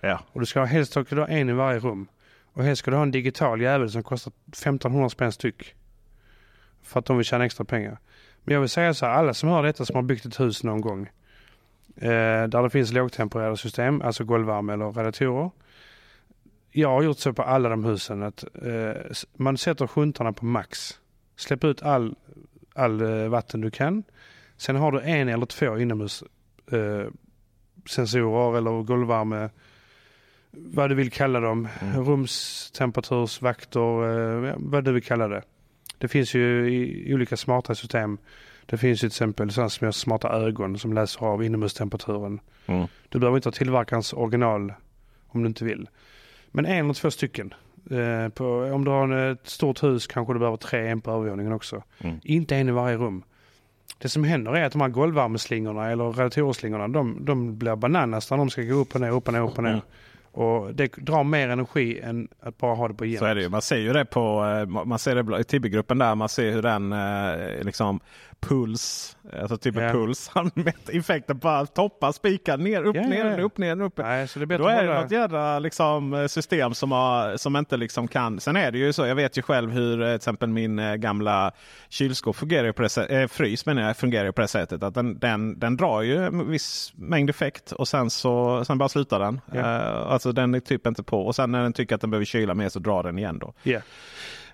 Speaker 1: Ja.
Speaker 2: Och du ska helst ska du ha en i varje rum. Och helst ska du ha en digital jävel som kostar 1500 spänn styck. För att de vill tjäna extra pengar. Men jag vill säga så här, alla som hör detta som har byggt ett hus någon gång. Eh, där det finns lågtempererade system, alltså golvvärme eller radiatorer. Jag har gjort så på alla de husen att eh, man sätter sjuntarna på max. Släpp ut all, all eh, vatten du kan. Sen har du en eller två inomhus eh, sensorer eller golvvärme vad du vill kalla dem.
Speaker 1: Mm.
Speaker 2: Rumstemperatursvakter, eh, vad du vill kalla det. Det finns ju i olika smarta system. Det finns ju till exempel sådana som gör smarta ögon som läser av inomhustemperaturen.
Speaker 1: Mm.
Speaker 2: Du behöver inte ha tillverkarens original om du inte vill. Men en eller två stycken. Eh, på, om du har ett stort hus kanske du behöver tre, en på övervåningen också.
Speaker 1: Mm.
Speaker 2: Inte en i varje rum. Det som händer är att de här golvvärmeslingorna eller radiatorslingorna de, de blir bananas när de ska gå upp och ner, upp och ner, upp och ner.
Speaker 1: Mm.
Speaker 2: Och det drar mer energi än att bara ha det på jämnt.
Speaker 1: Så är det ju. Man ser ju det på eh, man ser det i Tibby-gruppen där. Man ser hur den eh, liksom puls, alltså typ en
Speaker 2: Ja.
Speaker 1: puls, han mäter effekten bara toppar, spikar, ner, upp,
Speaker 2: ja,
Speaker 1: ner,
Speaker 2: ja.
Speaker 1: upp, ner, upp.
Speaker 2: Nej, så det är bättre
Speaker 1: Då är
Speaker 2: att
Speaker 1: det något jädra liksom, eh, system som, har, som inte liksom kan. Sen är det ju så. Jag vet ju själv hur eh, till exempel min eh, gamla kylskåp fungerar på det sättet. Eh, frys menar jag fungerar på det sättet. Att den, den, den drar ju en viss mängd effekt och sen så sen bara slutar den.
Speaker 2: Ja.
Speaker 1: Eh, alltså den är typ inte på. Och sen när den tycker att den behöver kyla mer så drar den igen då.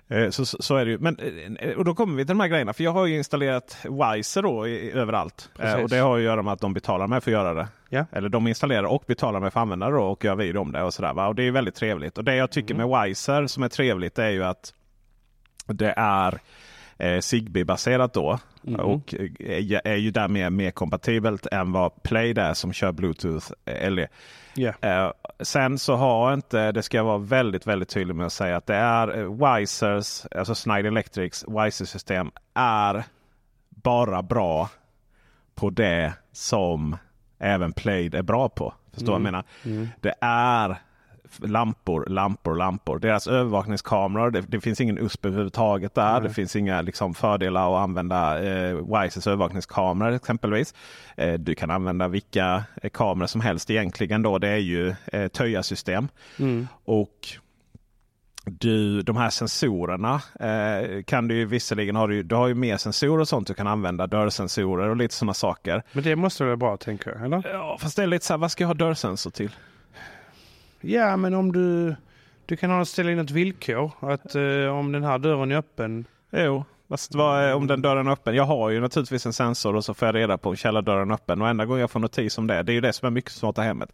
Speaker 1: Eh, Så, så är det ju. Men, eh, och då kommer vi till de här grejerna. För jag har ju installerat Wiser då i, överallt. Eh,
Speaker 2: Precis.
Speaker 1: Och det har ju att göra med att de betalar mig för att göra det.
Speaker 2: Ja.
Speaker 1: Eller de installerar och betalar mig för att använda det och gör vid om det. Och, sådär, va? och det är väldigt trevligt. Och det jag tycker
Speaker 2: Mm.
Speaker 1: med Wiser som är trevligt är ju att det är eh, Zigbee-baserat då.
Speaker 2: Mhm.
Speaker 1: Och är, är ju därmed mer kompatibelt än vad Play är som kör Bluetooth eh,
Speaker 2: Ja.
Speaker 1: Eh, sen så har inte, det ska jag vara väldigt väldigt tydlig med att säga att det är eh, Wisers, alltså Schneider Electrics Wiser-system är bara bra på det som även Plaid är bra på. Förstår vad jag menar?
Speaker 2: Mm.
Speaker 1: Det är lampor, lampor, lampor. Deras övervakningskameror, det, det finns ingen USP överhuvudtaget där.
Speaker 2: Nej.
Speaker 1: Det finns inga liksom, fördelar att använda eh, Wisers övervakningskameror exempelvis. Eh, du kan använda vilka eh, kameror som helst egentligen. Då. Det är ju eh, töjarsystem.
Speaker 2: Mm.
Speaker 1: Och du, de här sensorerna eh, kan du ju visserligen ha. Du, du har ju mer sensorer och sånt du kan använda. Dörrsensorer och lite sådana saker.
Speaker 2: Men det måste väl vara bra tänker jag, eller?
Speaker 1: Ja, fast det är lite så här, vad ska jag ha dörrsensor till?
Speaker 2: Ja, men om du... Du kan ha ställa in ett villkor. Att eh, om den här dörren är öppen.
Speaker 1: Jo, fast vad om den dörren är öppen. Jag har ju naturligtvis en sensor och så får jag reda på om källardörren är öppen. Och enda gången jag får notis om det, det är ju det som är mycket smarta hemmet.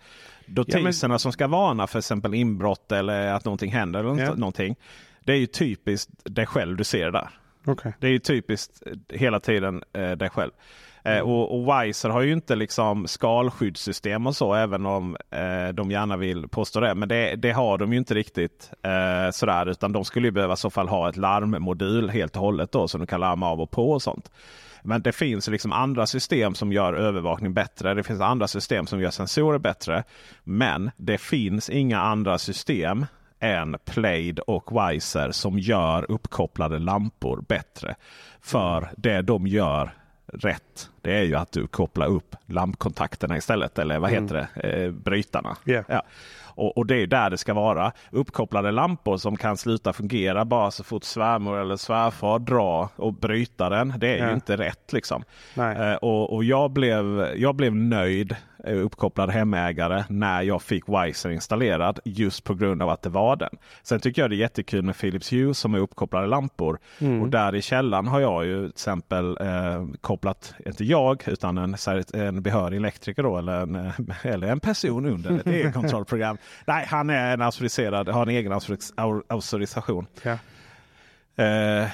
Speaker 1: Notiserna som ska varna för exempel inbrott eller att någonting händer eller
Speaker 2: Ja.
Speaker 1: någonting. Det är ju typiskt dig själv du ser där.
Speaker 2: Okej.
Speaker 1: Det är ju typiskt eh, hela tiden eh, dig själv. Eh, och, och Wiser har ju inte liksom skalskyddssystem och så även om eh, de gärna vill påstå det. Men det, det har de ju inte riktigt eh, sådär utan de skulle ju behöva i så fall ha ett larmmodul helt och hållet då som de kan larma av och på och sånt. Men det finns liksom andra system som gör övervakning bättre. Det finns andra system som gör sensorer bättre. Men det finns inga andra system än Plaid och Wiser som gör uppkopplade lampor bättre. För det de gör rätt, det är ju att du kopplar upp lampkontakterna istället. Eller vad
Speaker 2: Mm.
Speaker 1: heter det? Eh, brytarna.
Speaker 2: Ja.
Speaker 1: Ja. Och, och det är där det ska vara. Uppkopplade lampor som kan sluta fungera bara så fort svärmor eller svärfar drar och bryta den. Det är
Speaker 2: Ja.
Speaker 1: ju inte rätt liksom.
Speaker 2: Nej.
Speaker 1: Eh, och och jag, blev, jag blev nöjd, uppkopplad hemägare, när jag fick Wiser installerad. Just på grund av att det var den. Sen tycker jag det är jättekul med Philips Hue som är uppkopplade lampor.
Speaker 2: Mm.
Speaker 1: Och där i källaren har jag ju till exempel eh, kopplat, inte jag, utan en, en behörig elektriker då, eller en, eh, eller en person under ett egenkontrollprogram. Nej, han är en auktoriserad, har en egen auktoris- au- auktorisation.
Speaker 2: Ja.
Speaker 1: Eh,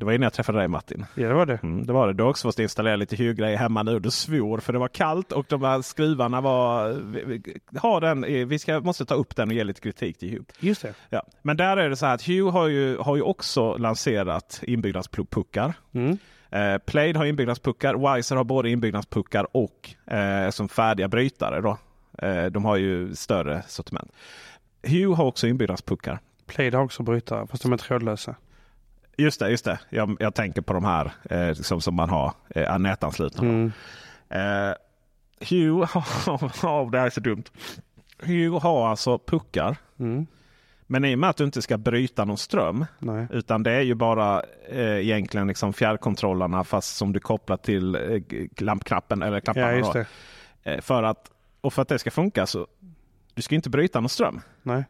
Speaker 1: det var innan jag träffade dig Martin.
Speaker 2: ja, det var det.
Speaker 1: Mm, det var det. Du har också fått installera lite Hue-grejer hemma nu. Du svor för det var kallt och de här skruvarna var... vi- vi- Ha den, vi ska, måste ta upp den och ge lite kritik till Hue.
Speaker 2: Just det.
Speaker 1: Ja. Men där är det så här att Hue har ju, har ju också lanserat inbyggnadspuckar.
Speaker 2: Mm.
Speaker 1: Eh, Plaid har inbyggnadspuckar. Wiser har både inbyggnadspuckar och eh, som färdiga brytare. Då. Eh, de har ju större sortiment. Hue har också inbyggnadspuckar.
Speaker 2: Plaid har också brytare, fast de är trådlösa.
Speaker 1: Just det, just det. Jag, jag tänker på de här eh, som, som man har eh, nätanslutna.
Speaker 2: Mm.
Speaker 1: Eh, Hue har, det här är så dumt. Hue har alltså puckar.
Speaker 2: Mm.
Speaker 1: Men i och med att du inte ska bryta någon ström.
Speaker 2: Nej.
Speaker 1: Utan det är ju bara eh, egentligen liksom fjärrkontrollerna fast som du kopplar till eh, lampknappen eller knapparna.
Speaker 2: Ja.
Speaker 1: Eh, för att, och för att det ska funka så du ska inte bryta någon ström.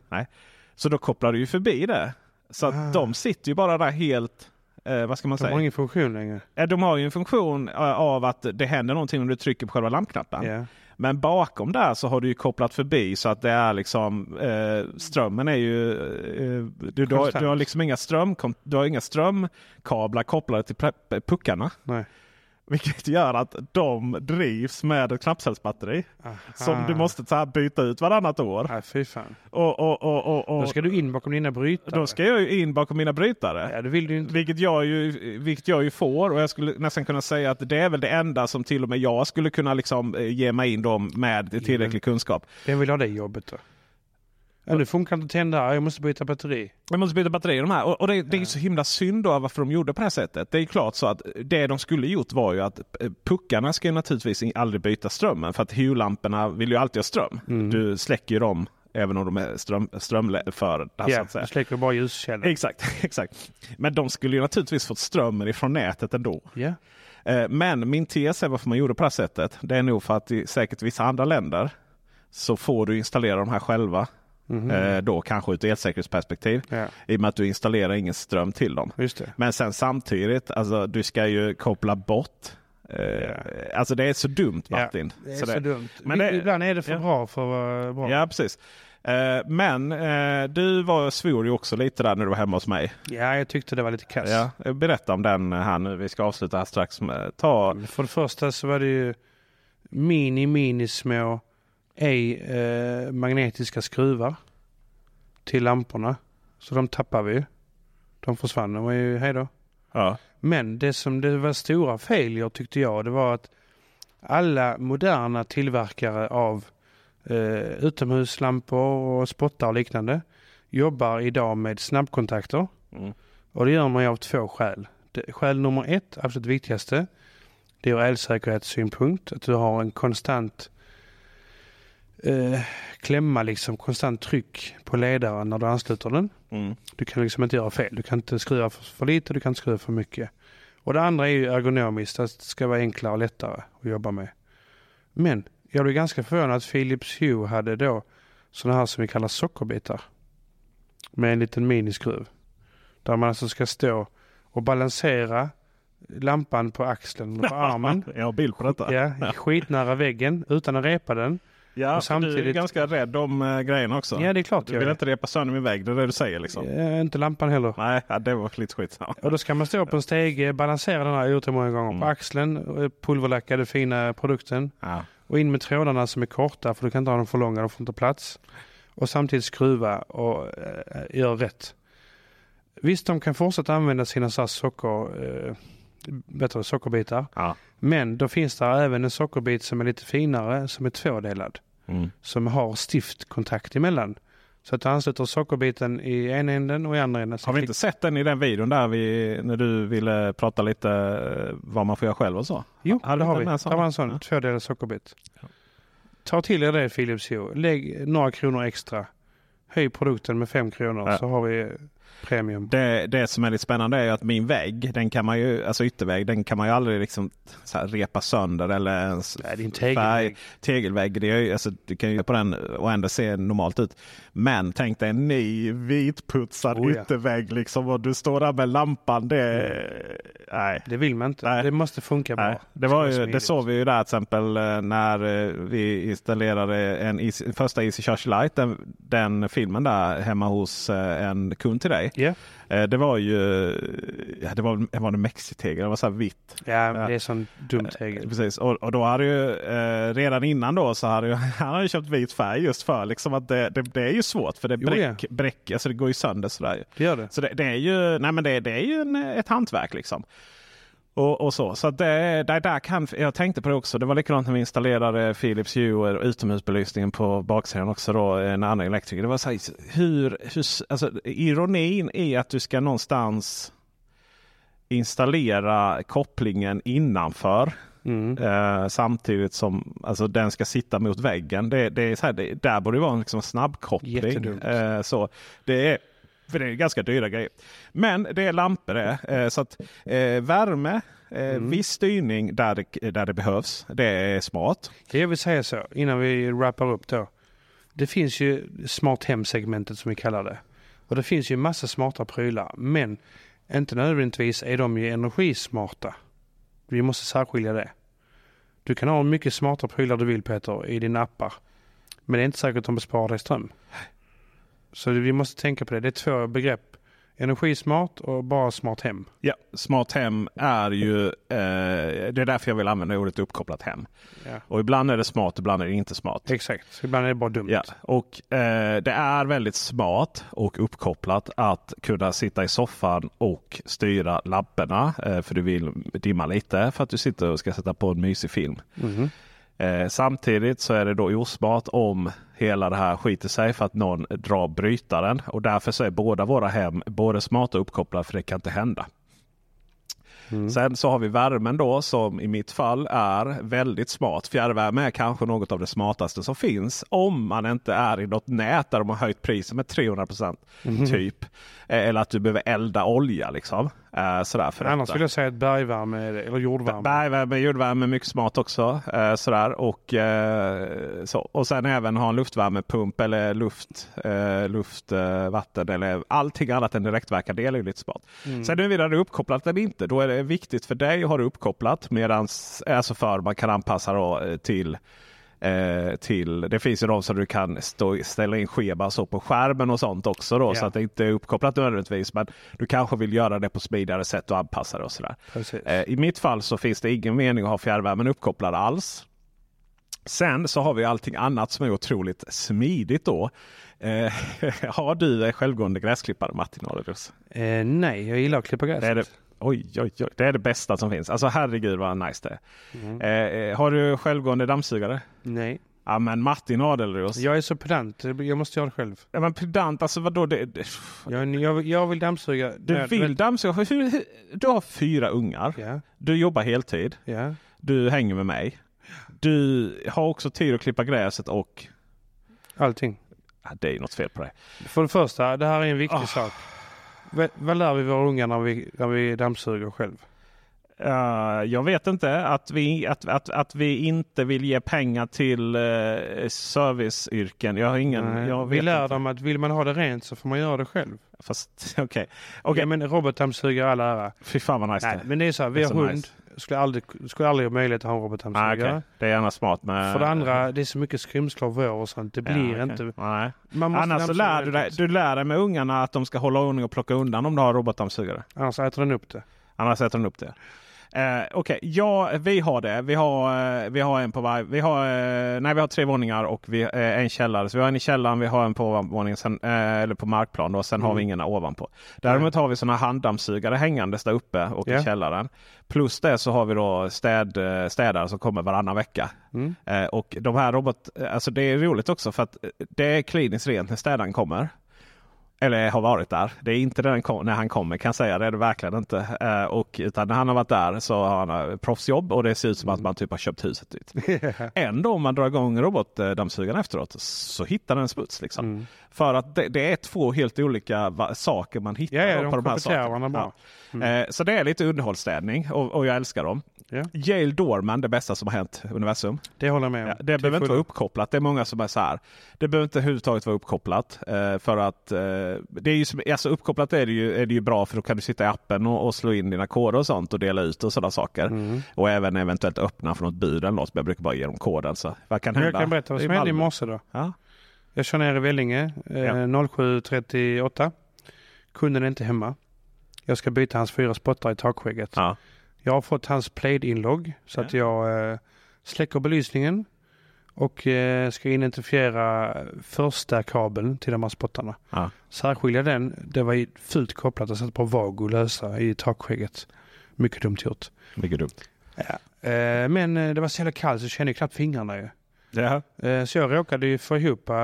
Speaker 2: Nej.
Speaker 1: Så då kopplar du ju förbi det. Så att
Speaker 2: Ah.
Speaker 1: de sitter ju bara där helt, eh, vad ska man
Speaker 2: De har
Speaker 1: säga?
Speaker 2: ingen funktion längre.
Speaker 1: Eh, De har ju en funktion eh, av att det händer någonting om du trycker på själva lampknappen.
Speaker 2: Ja.
Speaker 1: Men bakom där så har du ju kopplat förbi så att det är liksom eh, strömmen är ju... Eh, du, du, har, du har liksom inga, ström, du har inga strömkablar kopplade till puckarna.
Speaker 2: Nej.
Speaker 1: Vilket gör att de drivs med ett knappcellsbatteri. Som du måste så här byta ut varannat år.
Speaker 2: Nej, fy fan.
Speaker 1: Och, och, och, och, och,
Speaker 2: Då ska du in bakom dina brytare.
Speaker 1: då ska jag ju in bakom mina brytare.
Speaker 2: Ja, det vill du inte.
Speaker 1: Vilket jag, ju, vilket jag ju får och jag skulle nästan kunna säga att det är väl det enda som till och med jag skulle kunna liksom eh, ge mig in dem med tillräcklig kunskap.
Speaker 2: Vem vill ha det jobbet då? Ja, nu funkar inte tändare, jag måste byta batteri.
Speaker 1: Jag måste byta batteri i de här. Och, och det, det är så himla synd då varför de gjorde på det här sättet. Det är klart så att det de skulle gjort var ju att eh, puckarna ska naturligtvis aldrig byta strömmen. För att hue vill ju alltid ha ström.
Speaker 2: Mm.
Speaker 1: Du släcker ju dem även om de är ström, strömförda.
Speaker 2: Ja, du släcker bara ljuskällan.
Speaker 1: Exakt, exakt. Men de skulle ju naturligtvis fått strömmen ifrån nätet ändå. Eh, Men min tes är varför man gjorde på det här sättet. Det är nog för att i säkert vissa andra länder så får du installera de här själva.
Speaker 2: Mhm.
Speaker 1: Eh, Då kanske ur ett elsäkerhetsperspektiv.
Speaker 2: Ja,
Speaker 1: I och med att du installerar ingen ström till dem. Men sen samtidigt, alltså du ska ju koppla bort. Eh, Alltså det är så dumt Martin.
Speaker 2: Det är
Speaker 1: Så
Speaker 2: så,
Speaker 1: det-
Speaker 2: dumt.
Speaker 1: men det-
Speaker 2: Ibland är det för
Speaker 1: ja.
Speaker 2: bra för att vara bra.
Speaker 1: Ja precis. Eh, Men eh, du var, svor ju också lite där när du var hemma hos mig.
Speaker 2: Ja, jag tyckte det var lite kass.
Speaker 1: Ja, berätta om den här nu. Vi ska avsluta här strax. Med, ta,
Speaker 2: För det första så var det ju mini, mini små ej eh, magnetiska skruvar till lamporna. Så de tappade vi. De försvann. De var ju hej då.
Speaker 1: ja.
Speaker 2: Men det som det var stora failure tyckte jag, det var att alla moderna tillverkare av eh, utomhuslampor och spottar och liknande jobbar idag med snabbkontakter.
Speaker 1: Mm.
Speaker 2: Och det gör man ju av två skäl. Det, skäl nummer ett, absolut viktigaste, det är ur elsäkerhetssynpunkt. Att du har en konstant eh, klämma, liksom konstant tryck på ledaren när du ansluter den.
Speaker 1: Mm.
Speaker 2: Du kan liksom inte göra fel. Du kan inte skruva för, för lite, du kan inte skruva för mycket. Och det andra är ju ergonomiskt, att det ska vara enklare och lättare att jobba med. Men jag blev ganska förvånad att Philips Hue hade då sådana här som vi kallar sockerbitar. Med en liten miniskruv. Där man alltså ska stå och balansera lampan på axeln och på armen.
Speaker 1: Jag har bild på detta.
Speaker 2: Ja, skitnära väggen utan att repa den.
Speaker 1: Ja,
Speaker 2: Och
Speaker 1: samtidigt... du är ganska rädd om äh, grejerna också.
Speaker 2: Ja, det är klart
Speaker 1: du
Speaker 2: jag
Speaker 1: vill
Speaker 2: är.
Speaker 1: inte repa sönder min vägg, det är det du säger liksom.
Speaker 2: Ja, inte lampan heller.
Speaker 1: Nej, ja, det var lite skit. Ja.
Speaker 2: Och då ska man stå på en stege, balansera den här, jag gjort många gånger,
Speaker 1: Mm.
Speaker 2: på axeln, och pulverlacka den fina produkten
Speaker 1: Ja.
Speaker 2: och in med trådarna som är korta för du kan inte ha dem för långa, de får inte plats. Och samtidigt skruva och äh, göra rätt. Visst, de kan fortsätta använda sina här socker, äh, bättre sockerbitar.
Speaker 1: Ja.
Speaker 2: Men då finns det även en sockerbit som är lite finare, som är tvådelad.
Speaker 1: Mm.
Speaker 2: Som har stiftkontakt emellan. Så att du ansluter sockerbiten i ena änden och i andra änden.
Speaker 1: Har vi inte sett den i den videon där vi, när du ville prata lite eh, vad man får göra själv och så?
Speaker 2: Jo,
Speaker 1: Hade
Speaker 2: det har vi. Det var en sån
Speaker 1: Ja.
Speaker 2: tvådelad sockerbit.
Speaker 1: Ja.
Speaker 2: Ta till er det Philips Hue. Lägg några kronor extra. Höj produkten med fem kronor
Speaker 1: Ja.
Speaker 2: så har vi premium.
Speaker 1: Det, det som är lite spännande är att min vägg, den kan man ju, alltså yttervägg, den kan man ju aldrig liksom repa sönder eller ens
Speaker 2: Nej, tegelvägg.
Speaker 1: tegelvägg. Det är ju, alltså, du kan ju på den och ändå se normalt ut. Men tänk dig en ny vitputsad
Speaker 2: Oh ja.
Speaker 1: yttervägg liksom och du står där med lampan. Det, nej.
Speaker 2: Det vill man inte.
Speaker 1: Nej.
Speaker 2: Det måste funka bra.
Speaker 1: Nej, det, var ju, det såg vi ju där till exempel eh, när eh, vi installerade en Easy, första Easy Charge Lite. Den, den filmen där hemma hos eh, en kund till dig.
Speaker 2: Ja,
Speaker 1: Eh, Det var ju ja, det var, var det mexitegel, det var så här vitt.
Speaker 2: ja, det är sån dumt tegel.
Speaker 1: Precis, och, och då hade ju eh, redan innan då så hade ju, han hade köpt vit färg just för liksom att det, det, det är ju svårt för det
Speaker 2: Jo,
Speaker 1: bräck, bräck, alltså det går ju sönder sådär.
Speaker 2: Det gör det.
Speaker 1: Så det, det är ju, nej men det, det är ju en, ett hantverk liksom. Och, och så. Så att det, där, kan, jag tänkte på det också. Det var likadant när vi installerade Philips Hue och utomhusbelysningen på baksidan också då. En annan elektriker. Det var så här, hur, hur, alltså, ironin är att du ska någonstans installera kopplingen innanför.
Speaker 2: Mm.
Speaker 1: Eh, samtidigt som alltså, den ska sitta mot väggen. Det, det är så här, det, där borde det vara en liksom, snabbkoppling. Eh, så det är, för det är ganska dyra grejer. Men det är lampor det. Eh, så att eh, värme, eh,
Speaker 2: Mm.
Speaker 1: viss styrning där det, där det behövs. Det är smart.
Speaker 2: Jag vill säga så innan vi wrappar upp då. Det finns ju smart hem-segmentet som vi kallar det. Och det finns ju massa smarta prylar. Men inte nödvändigtvis är de ju energismarta. Vi måste särskilja det. Du kan ha mycket smarta prylar du vill Peter i dina appar. Men det är inte säkert att de besparar dig ström. Så vi måste tänka på det. Det är två begrepp. Energismart och bara smart hem.
Speaker 1: Ja, smart hem är ju, eh, det är därför jag vill använda ordet uppkopplat hem.
Speaker 2: Ja.
Speaker 1: Och ibland är det smart, ibland är det inte smart.
Speaker 2: Exakt. Så ibland är det bara dumt.
Speaker 1: Ja, och eh, det är väldigt smart och uppkopplat att kunna sitta i soffan och styra lamporna. Eh, för du vill dimma lite för att du sitter och ska sätta på en mysig film.
Speaker 2: Mhm.
Speaker 1: Eh, samtidigt så är det då osmart om hela det här skiter sig för att någon drar brytaren. Och därför så är båda våra hem både smarta och uppkopplade för det kan inte hända. Mm. Sen så har vi värmen då som i mitt fall är väldigt smart. Fjärrvärme är kanske något av det smartaste som finns. Om man inte är i något nät där de har höjt priset med 300 mm. typ. Eh, eller att du behöver elda olja liksom. Eh, sådär för
Speaker 2: Annars vill jag säga att bergvärme eller jordvärme.
Speaker 1: Bergvärme, jordvärme är mycket smart också. Eh, sådär. Och, så. och sen även ha en luftvärmepump eller luft, luft vatten eller allting annat än direktverkande el är lite smart. Mm. Sen huruvida det är uppkopplat eller inte. Då är det viktigt för dig att ha det uppkopplat. Medans, alltså för man kan anpassa till Eh, till, det finns ju de som du kan stå, ställa in schema så på skärmen och sånt också. Då, yeah. Så att det inte är uppkopplat nödvändigtvis. Men du kanske vill göra det på smidigare sätt och anpassa det och sådär. Eh, I mitt fall så finns det ingen mening att ha fjärrvärmen uppkopplad alls. Sen så har vi allting annat som är otroligt smidigt då. Eh, har du självgående gräsklippare Martin Adlerus?
Speaker 2: Eh, nej, jag gillar att klippa gräset.
Speaker 1: Oj, oj, oj. Det är det bästa som finns. Alltså herregud vad nice det är. Mm. Eh, eh har du självgående dammsugare?
Speaker 2: Nej.
Speaker 1: Ja men Martin Adelros.
Speaker 2: Jag är så pedant. Jag måste göra det själv.
Speaker 1: Ja men pedant, alltså vadå? Det, det...
Speaker 2: Jag, jag, jag vill dammsuga.
Speaker 1: Du vill dammsuga? Du har fyra ungar.
Speaker 2: Yeah.
Speaker 1: Du jobbar heltid.
Speaker 2: Yeah.
Speaker 1: Du hänger med mig. Du har också tid att klippa gräset och...
Speaker 2: Allting.
Speaker 1: Ja, det är något fel på det.
Speaker 2: För det första, det här är en viktig oh. sak. Vad lär vi våra ungar när vi, när vi dammsuger själv?
Speaker 1: Uh, jag vet inte. Att vi, att, att, att vi inte vill ge pengar till uh, serviceyrken. Jag har ingen... Jag
Speaker 2: vi lär inte. dem att vill man ha det rent så får man göra det själv.
Speaker 1: Fast okej. Okay. okay.
Speaker 2: Ja, men robotdammsugare all ära.
Speaker 1: Fy fan vad nice
Speaker 2: Nej, Men det är så här, vi har hund. Nice. Skulle aldrig, skulle aldrig ha möjlighet att ha en robotdammsugare. Ah, okay.
Speaker 1: Det är gärna smart med...
Speaker 2: För det andra, det är så mycket skrymslar vår och sånt. Det blir ja, okay. inte...
Speaker 1: Nej. Annars så lär du dig, du lär dig med ungarna att de ska hålla ordning och plocka undan om du har robotdammsugare.
Speaker 2: Annars äter den upp det.
Speaker 1: Annars äter den upp det. Eh, Okej, okay. ja vi har det. Vi har, eh, vi har en på varje. Vi har, eh, nej, vi har tre våningar och vi, eh, en källare. Så vi har en i källaren, vi har en på ovanvåningen, sen, eh, eller på markplan. Då, sen mm. har vi mm. ingen ovanpå. Däremot har vi sådana handdammsugare hängandes där uppe och yeah. i källaren. Plus det så har vi då städ, eh, städare som kommer varannan vecka. Mm. och de här robot, alltså det är roligt också för att det är kliniskt rent när städaren kommer. Eller har varit där. Det är inte när han kommer kan jag säga. Det är det verkligen inte. Eh, och, utan när han har varit där så har han eh, proffsjobb och det ser ut som att man typ har köpt huset dit. Ändå om man drar igång robotdammsugaren efteråt så hittar den smuts. Liksom. Mm. För att det, det, är två helt olika saker man hittar
Speaker 2: ja, ja, de
Speaker 1: på
Speaker 2: de här sakerna. Ja.
Speaker 1: Mm. Eh, så det är lite underhållsstädning och, och jag älskar dem. Yeah. Yale Dorman, det bästa som har hänt universum.
Speaker 2: Det håller jag med om.
Speaker 1: Ja, det behöver inte vara uppkopplat. Det är många som är så här. Det behöver inte överhuvudtaget vara uppkopplat. Eh, för att eh, det är ju som, alltså uppkopplat är det, ju, är det ju bra för då kan du sitta i appen och, och slå in dina koder och sånt och dela ut och sådana saker. Mm. Och även eventuellt öppna från något bud eller något. Men jag brukar bara ge dem koden. Så vad kan hända?
Speaker 2: Jag kan berätta vad som hände i morse då. Ja? Jag kör ner i Vellinge eh, ja. 07.38. Kunden är inte hemma. Jag ska byta hans fyra spottar i takskägget. Ja. Jag har fått hans Plaid-inlogg så ja. att jag eh, släcker belysningen och eh, ska identifiera första kabeln till de här spottarna. Ja. Särskilja den. Det var fullt kopplat och satt på vag och lösa i takskägget. Mycket dumt gjort.
Speaker 1: Mycket dumt.
Speaker 2: Ja. Eh, men eh, det var så jävla kallt så jag kände knappt fingrarna ju.
Speaker 1: Ja.
Speaker 2: Eh, så jag råkade ju få ihop eh,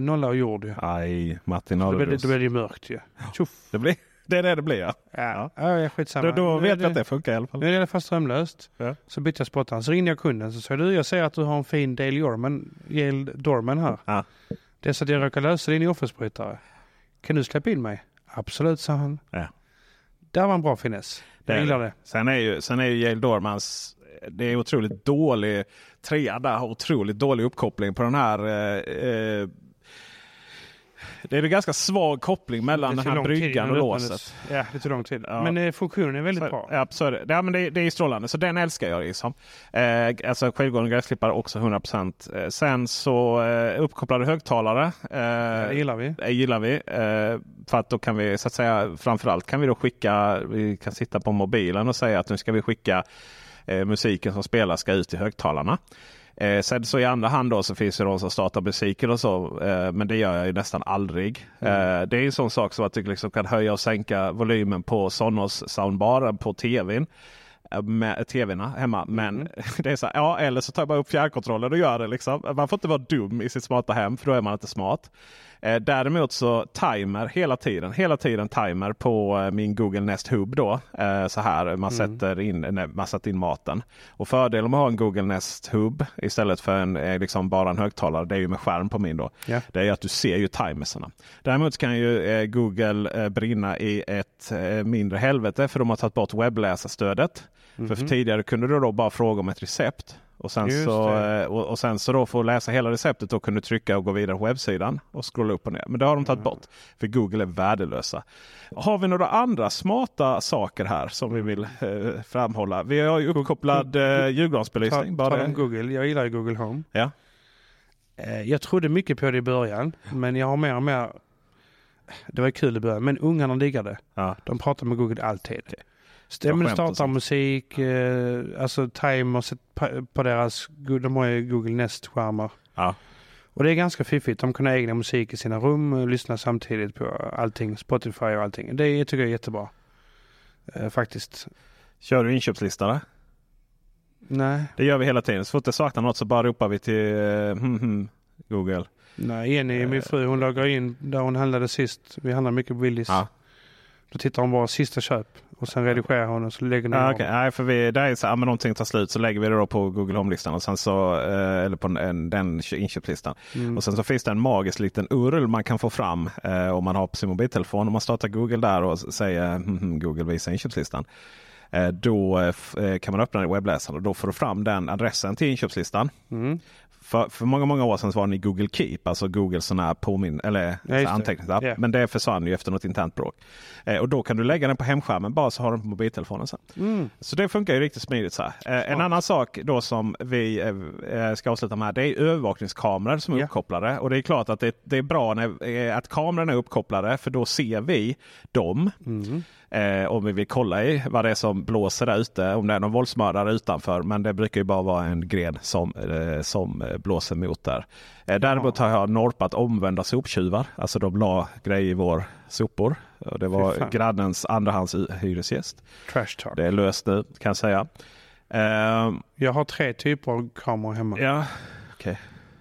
Speaker 2: nolla och jord. Ju.
Speaker 1: Aj, Martin
Speaker 2: Då blev det, det mörkt ju.
Speaker 1: Ja. Det blir det är det det blir
Speaker 2: ja. Ja, ja. ja skitsamma.
Speaker 1: Då, då vet vi att det funkar i alla fall.
Speaker 2: Nu är det i alla fall strömlöst. Ja. Så bytte jag spottaren. Så ringde jag kunden så sa du, jag ser att du har en fin Dale Dorman, Yale Dorman här. Ja. Det är så att jag råkar lösa din offersbrytare. Kan du släppa in mig? Absolut, sa han. Ja. Det var en bra finess. Jag gillar det.
Speaker 1: Sen är ju, sen är ju Yale Dormans det är otroligt dålig trea där. Otroligt dålig uppkoppling på den här eh, eh det är en ganska svag koppling mellan den här bryggan och låset.
Speaker 2: Ja, det tog lång tid. Ja. Men eh, funktionen är väldigt
Speaker 1: så,
Speaker 2: bra.
Speaker 1: Ja, så är det. Ja, men det, det är strålande. Så den älskar jag. Liksom. Eh, alltså självgående gräsklippare också 100%. Eh, sen så eh, uppkopplade högtalare. Eh,
Speaker 2: det gillar vi.
Speaker 1: Det gillar vi. Eh, för att då kan vi så att säga framförallt kan vi då skicka. Vi kan sitta på mobilen och säga att nu ska vi skicka eh, musiken som spelas ska ut i högtalarna. Eh, sen så i andra hand då så finns det de som startar musiken och så. Eh, men det gör jag ju nästan aldrig. Mm. Eh, det är en sån sak som att du liksom kan höja och sänka volymen på Sonos soundbaren på tvn. Eh, med tvn hemma. Men
Speaker 2: Mm.
Speaker 1: det är så här, ja eller så tar jag bara upp fjärrkontrollen och gör det. Liksom. Man får inte vara dum i sitt smarta hem för då är man inte smart. Eh, däremot så timer hela tiden, hela tiden timer på eh, min Google Nest Hub då. Eh, så här, man sätter in, nej, man sätter in maten. Och fördelen med att ha en Google Nest Hub istället för en, eh, liksom bara en högtalare, det är ju med skärm på min då.
Speaker 2: Ja.
Speaker 1: Det är att du ser ju timerserna. Däremot kan ju eh, Google eh, brinna i ett mindre helvete för de har tagit bort webbläsarstödet. För, för tidigare kunde du då bara fråga om ett recept. Och sen,
Speaker 2: Just
Speaker 1: så,
Speaker 2: det.
Speaker 1: eh, och, och sen så då för att läsa hela receptet då kunde du trycka och gå vidare på webbsidan och scrolla upp och ner. Men det har de tagit bort. För Google är värdelösa. Har vi några andra smarta saker här som vi vill eh, framhålla? Vi har ju uppkopplad eh,
Speaker 2: Ta,
Speaker 1: julgransbelysning.
Speaker 2: ta
Speaker 1: Bara det.
Speaker 2: Google. Jag gillar ju Google Home.
Speaker 1: Ja.
Speaker 2: Eh, Jag trodde mycket på det i början, men jag har mer och mer... Det var kul i början, men ungarna diggar det.
Speaker 1: Ja.
Speaker 2: De pratar med Google alltid.
Speaker 1: Bra
Speaker 2: Stämmen
Speaker 1: skämt och
Speaker 2: startar
Speaker 1: sånt.
Speaker 2: musik, eh, alltså timer set- på- deras... De har ju Google Nest-skärmar.
Speaker 1: Ja.
Speaker 2: Och det är ganska fiffigt. De kan ha egna musik i sina rum och lyssna samtidigt på allting. Spotify och allting. Det tycker jag är jättebra. Eh, faktiskt.
Speaker 1: Kör du inköpslista? Då?
Speaker 2: Nej,
Speaker 1: Det gör vi hela tiden. Så fort det saknar något så bara ropar vi till eh, hmm, hmm, Google.
Speaker 2: nej Jenny, min fru, hon loggar in där hon handlade sist. Vi handlar mycket på Willys.
Speaker 1: Ja.
Speaker 2: Då tittar hon bara sista köp och sen redigerar hon och så lägger hon
Speaker 1: Ah, okay. Nej, för vi, det är så här, men någonting tar slut så lägger vi det då på Google Home-listan. Och sen så, eh, eller på en, den inköpslistan.
Speaker 2: Mm.
Speaker 1: Och sen så finns det en magisk liten URL man kan få fram eh, om man har på sin mobiltelefon. Om man startar Google där och säger hmm, Google visa inköpslistan. Eh, då eh, eh, kan man öppna webbläsaren och då får du fram den adressen till inköpslistan.
Speaker 2: Mm.
Speaker 1: För, för många, många år sedan så var den i Google Keep, alltså Google sån här påminn eller
Speaker 2: Ja,
Speaker 1: anteckningsapp.
Speaker 2: Ja.
Speaker 1: Men det försvann ju efter något internt bråk. Eh, och då kan du lägga den på hemskärmen bara så har du den på mobiltelefonen sen.
Speaker 2: Mm.
Speaker 1: Så det funkar ju riktigt smidigt. Så. Eh, en annan sak då som vi eh, ska avsluta med det är övervakningskameror som är
Speaker 2: Ja.
Speaker 1: uppkopplade. Och det är klart att det, det är bra när, eh, att kamerorna är uppkopplade för då ser vi dem.
Speaker 2: Mm.
Speaker 1: Eh, om vi vill kolla i vad det är som blåser där ute. Om det är någon våldsmördare utanför. Men det brukar ju bara vara en gren som, eh, som eh, blåser mot där. Eh, däremot har jag norpat omvända soptjuvar. Alltså de la grejer i vår sopor. Och det var grannens andrahandshyresgäst.
Speaker 2: Trash talk.
Speaker 1: Det är löst nu kan jag säga. Eh,
Speaker 2: Jag har tre typer av kameror hemma.
Speaker 1: ja,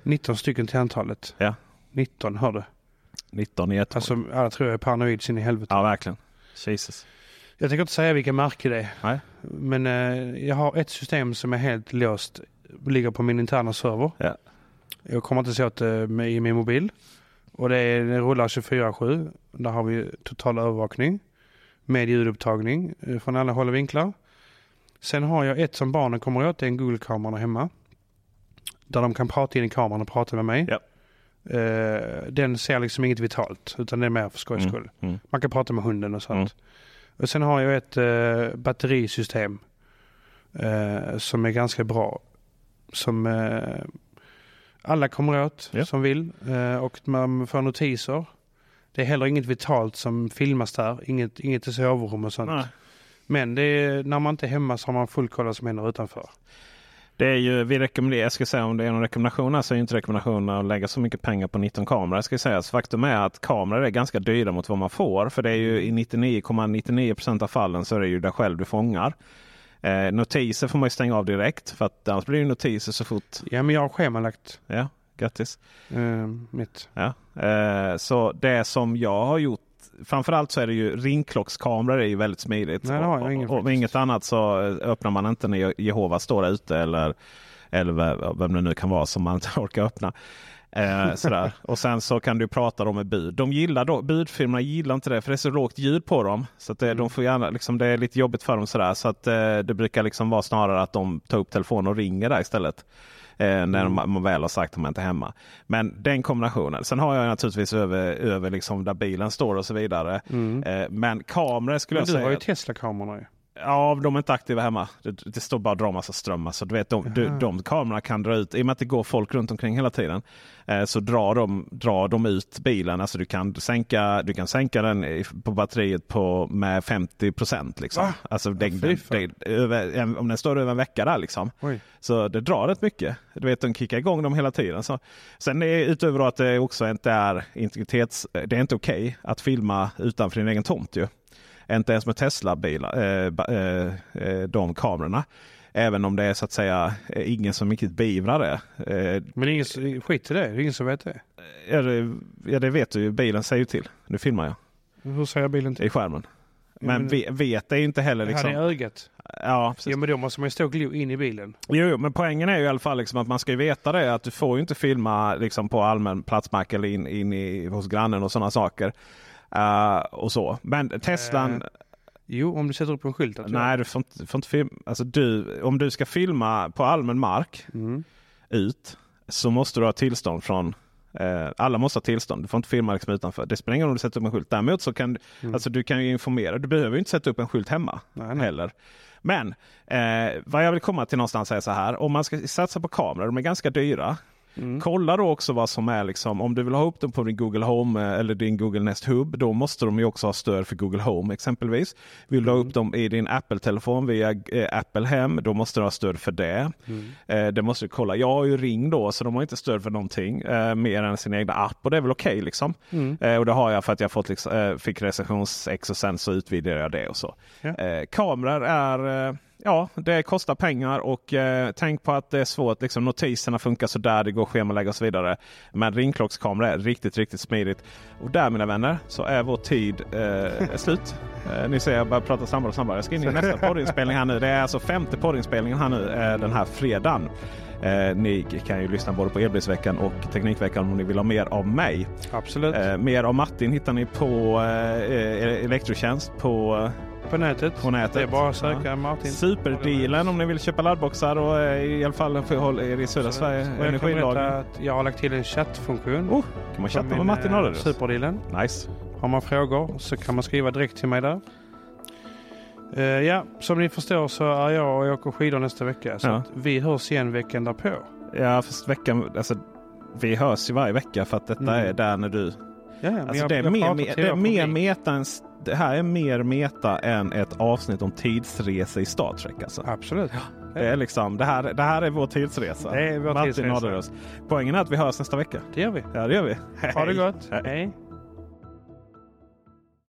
Speaker 2: 19 stycken till antalet.
Speaker 1: Ja.
Speaker 2: 19, hör du?
Speaker 1: 19 i ett.
Speaker 2: Alltså alla tror jag är paranoid sin i helvete.
Speaker 1: Ja, verkligen. Jesus.
Speaker 2: Jag tänker inte säga vilka märken det är.
Speaker 1: Nej.
Speaker 2: Men eh, jag har ett system som är helt låst. Ligger på min interna server.
Speaker 1: Ja.
Speaker 2: Jag kommer inte se åt det med, i min mobil. Och det, är, det rullar 24-7. Där har vi total övervakning. Med ljudupptagning eh, från alla håll och vinklar. Sen har jag ett som barnen kommer åt. Det är en Google-kamera hemma. Där de kan prata in i kameran och prata med mig.
Speaker 1: Ja.
Speaker 2: Eh, den ser liksom inget vitalt. Utan det är mer för skojs
Speaker 1: Mm,
Speaker 2: skull.
Speaker 1: mm.
Speaker 2: Man kan prata med hunden och sånt.
Speaker 1: Mm.
Speaker 2: Och sen har jag ett eh, batterisystem eh, som är ganska bra. Som alla kommer åt
Speaker 1: Ja.
Speaker 2: som vill. Och man får notiser. Det är heller inget vitalt som filmas där. Inget, inget i sovrum och sånt.
Speaker 1: Nej.
Speaker 2: Men det är, när man inte är hemma så har man full koll vad som händer utanför.
Speaker 1: Det är ju, vi rekommenderar, jag ska säga om det är någon rekommendation här så är inte rekommendationen att lägga så mycket pengar på 19 kameror. Ska sägas. Faktum är att kameror är ganska dyra mot vad man får. För det är ju i 99,99% av fallen så är det ju där själv du fångar. Eh, notiser får man ju stänga av direkt för att annars blir det notiser så fort.
Speaker 2: Ja men jag har schemalagt
Speaker 1: Ja, grattis.
Speaker 2: eh, mitt.
Speaker 1: Ja. Eh, så det som jag har gjort Framförallt så är det ju ringklockskameror är ju väldigt smidigt.
Speaker 2: Nej,
Speaker 1: och,
Speaker 2: ingen
Speaker 1: och, om inget annat så eh, öppnar man inte när Jehova står där ute eller, eller ve- vem det nu kan vara som man inte orkar öppna. Eh, sådär. Och sen så kan du prata då med bud. De gillar då, budfirmorna gillar inte det för det är så lågt ljud på dem. Så det,
Speaker 2: Mm.
Speaker 1: de får gärna, liksom, det är lite jobbigt för dem sådär. Så att eh, det brukar liksom vara snarare att de tar upp telefonen och ringer där istället. Eh, när
Speaker 2: Mm.
Speaker 1: man, man väl har sagt att man inte är hemma. Men den kombinationen. Sen har jag naturligtvis över, över liksom där bilen står och så vidare.
Speaker 2: Mm.
Speaker 1: Eh, men kameror skulle
Speaker 2: Men
Speaker 1: jag
Speaker 2: du har
Speaker 1: säga.
Speaker 2: ju Tesla-kamerorna.
Speaker 1: Ja, de är inte aktiva hemma. Det, det står bara att dra massa ström. Alltså, du vet, de, de, de kamerorna kan dra ut, i och med att det går folk runt omkring hela tiden. Eh, så drar de, drar de ut bilen. Alltså, du, kan sänka, du kan sänka den på batteriet på, med 50 procent. Liksom.
Speaker 2: Va?
Speaker 1: Alltså, det,
Speaker 2: fy
Speaker 1: det,
Speaker 2: fan.
Speaker 1: det, över, en- om den står över en vecka där liksom.
Speaker 2: Oj.
Speaker 1: Så det drar rätt mycket. Du vet, de kickar igång dem hela tiden. Så. Sen är, utöver att det också inte är integritets... Det är inte okej att filma utanför din egen tomt ju. Inte ens med Tesla-bilar, eh, eh, eh, de kamerorna. Även om det är så att säga eh, ingen som riktigt beivrar det.
Speaker 2: Men ingen, skit i det, det är ingen som vet det.
Speaker 1: ja, det. Ja det vet du ju, bilen säger ju till. Nu filmar jag
Speaker 2: Hur säger bilen till?
Speaker 1: i skärmen. Men
Speaker 2: men-
Speaker 1: ve- vet det är ju inte heller liksom.
Speaker 2: är ögat.
Speaker 1: Ja, precis.
Speaker 2: Ja men då måste man ju stå och glo in i bilen.
Speaker 1: Jo, jo, men poängen är ju i alla fall liksom att man ska veta det att du får ju inte filma liksom på allmän platsmark eller in, in i, hos grannen och sådana saker. Eh, och så. Men Teslan,
Speaker 2: Eh, Jo, om du sätter upp en skylt.
Speaker 1: Nej du får inte, får inte filma. Alltså du, om du ska filma på allmän mark
Speaker 2: Mm.
Speaker 1: ut så måste du ha tillstånd från eh, alla måste ha tillstånd. Du får inte filma liksom utanför. Det spelar ingen roll om du sätter upp en skylt. Däremot så kan
Speaker 2: Mm.
Speaker 1: alltså, du kan ju informera. Du behöver inte sätta upp en skylt hemma
Speaker 2: Nej, nej.
Speaker 1: heller. Men eh, vad jag vill komma till någonstans är så här. Om man ska satsa på kameror, de är ganska dyra.
Speaker 2: Mm.
Speaker 1: Kolla då också vad som är liksom, om du vill ha upp dem på din Google Home eh, eller din Google Nest Hub, då måste de ju också ha stöd för Google Home exempelvis. Vill du ha upp dem i din Apple-telefon via eh, Apple Hem, då måste du ha stöd för det.
Speaker 2: Mm.
Speaker 1: Eh, det måste du kolla. Jag har ju Ring då, så de har inte stöd för någonting eh, mer än sin egna app och det är väl okej liksom.
Speaker 2: Mm.
Speaker 1: Eh, och det har jag för att jag fått liksom, eh, fick recensions-X och sen så utvidgade jag det och så.
Speaker 2: Ja.
Speaker 1: Kameror är, ja det kostar pengar och eh, tänk på att det är svårt. Liksom, notiserna funkar sådär, det går att schemalägga och så vidare. Men ringklockskamera är riktigt, riktigt smidigt. Och där mina vänner så är vår tid eh, slut. Eh, ni ser jag börjar prata snabbare och snabbare. Jag ska in i nästa poddinspelning här nu. Det är alltså femte poddinspelningen här nu eh, den här fredagen. Eh, ni kan ju lyssna både på Elbilsveckan och Teknikveckan om ni vill ha mer av mig.
Speaker 2: Absolut.
Speaker 1: Eh, mer av Martin hittar ni på eh, Elektrotjänst på,
Speaker 2: på nätet.
Speaker 1: på nätet.
Speaker 2: Det är bara att söka Martin.
Speaker 1: Superdealen om ni vill köpa laddboxar och eh, i alla fall för håll er i södra Sverige.
Speaker 2: Och jag har lagt till en chattfunktion.
Speaker 1: Oh, kan man chatta med Martin
Speaker 2: eh,
Speaker 1: Adlerus?
Speaker 2: Superdealen.
Speaker 1: Nice.
Speaker 2: Har man frågor så kan man skriva direkt till mig där. Eh, ja, som ni förstår så är jag och jag åker skidor nästa vecka. Så
Speaker 1: Ja.
Speaker 2: vi hörs igen veckan därpå.
Speaker 1: Ja, fast veckan, alltså, vi hörs ju varje vecka för att detta
Speaker 2: Mm.
Speaker 1: är där när du...
Speaker 2: Ja, ja,
Speaker 1: Alltså
Speaker 2: jag-
Speaker 1: det, är
Speaker 2: jag
Speaker 1: mer, det, är
Speaker 2: er
Speaker 1: mer meta än, det här är mer meta än ett avsnitt om tidsresa i Star Trek. Alltså.
Speaker 2: Absolut.
Speaker 1: Det, är liksom, det, här, det här är vår tidsresa.
Speaker 2: Det är vår
Speaker 1: Martin
Speaker 2: tidsresa.
Speaker 1: Poängen är att vi hörs nästa vecka.
Speaker 2: Det gör vi.
Speaker 1: Ja, det gör vi.
Speaker 2: Ha det
Speaker 1: Hej.
Speaker 2: gott.
Speaker 1: Hej.
Speaker 2: Hej.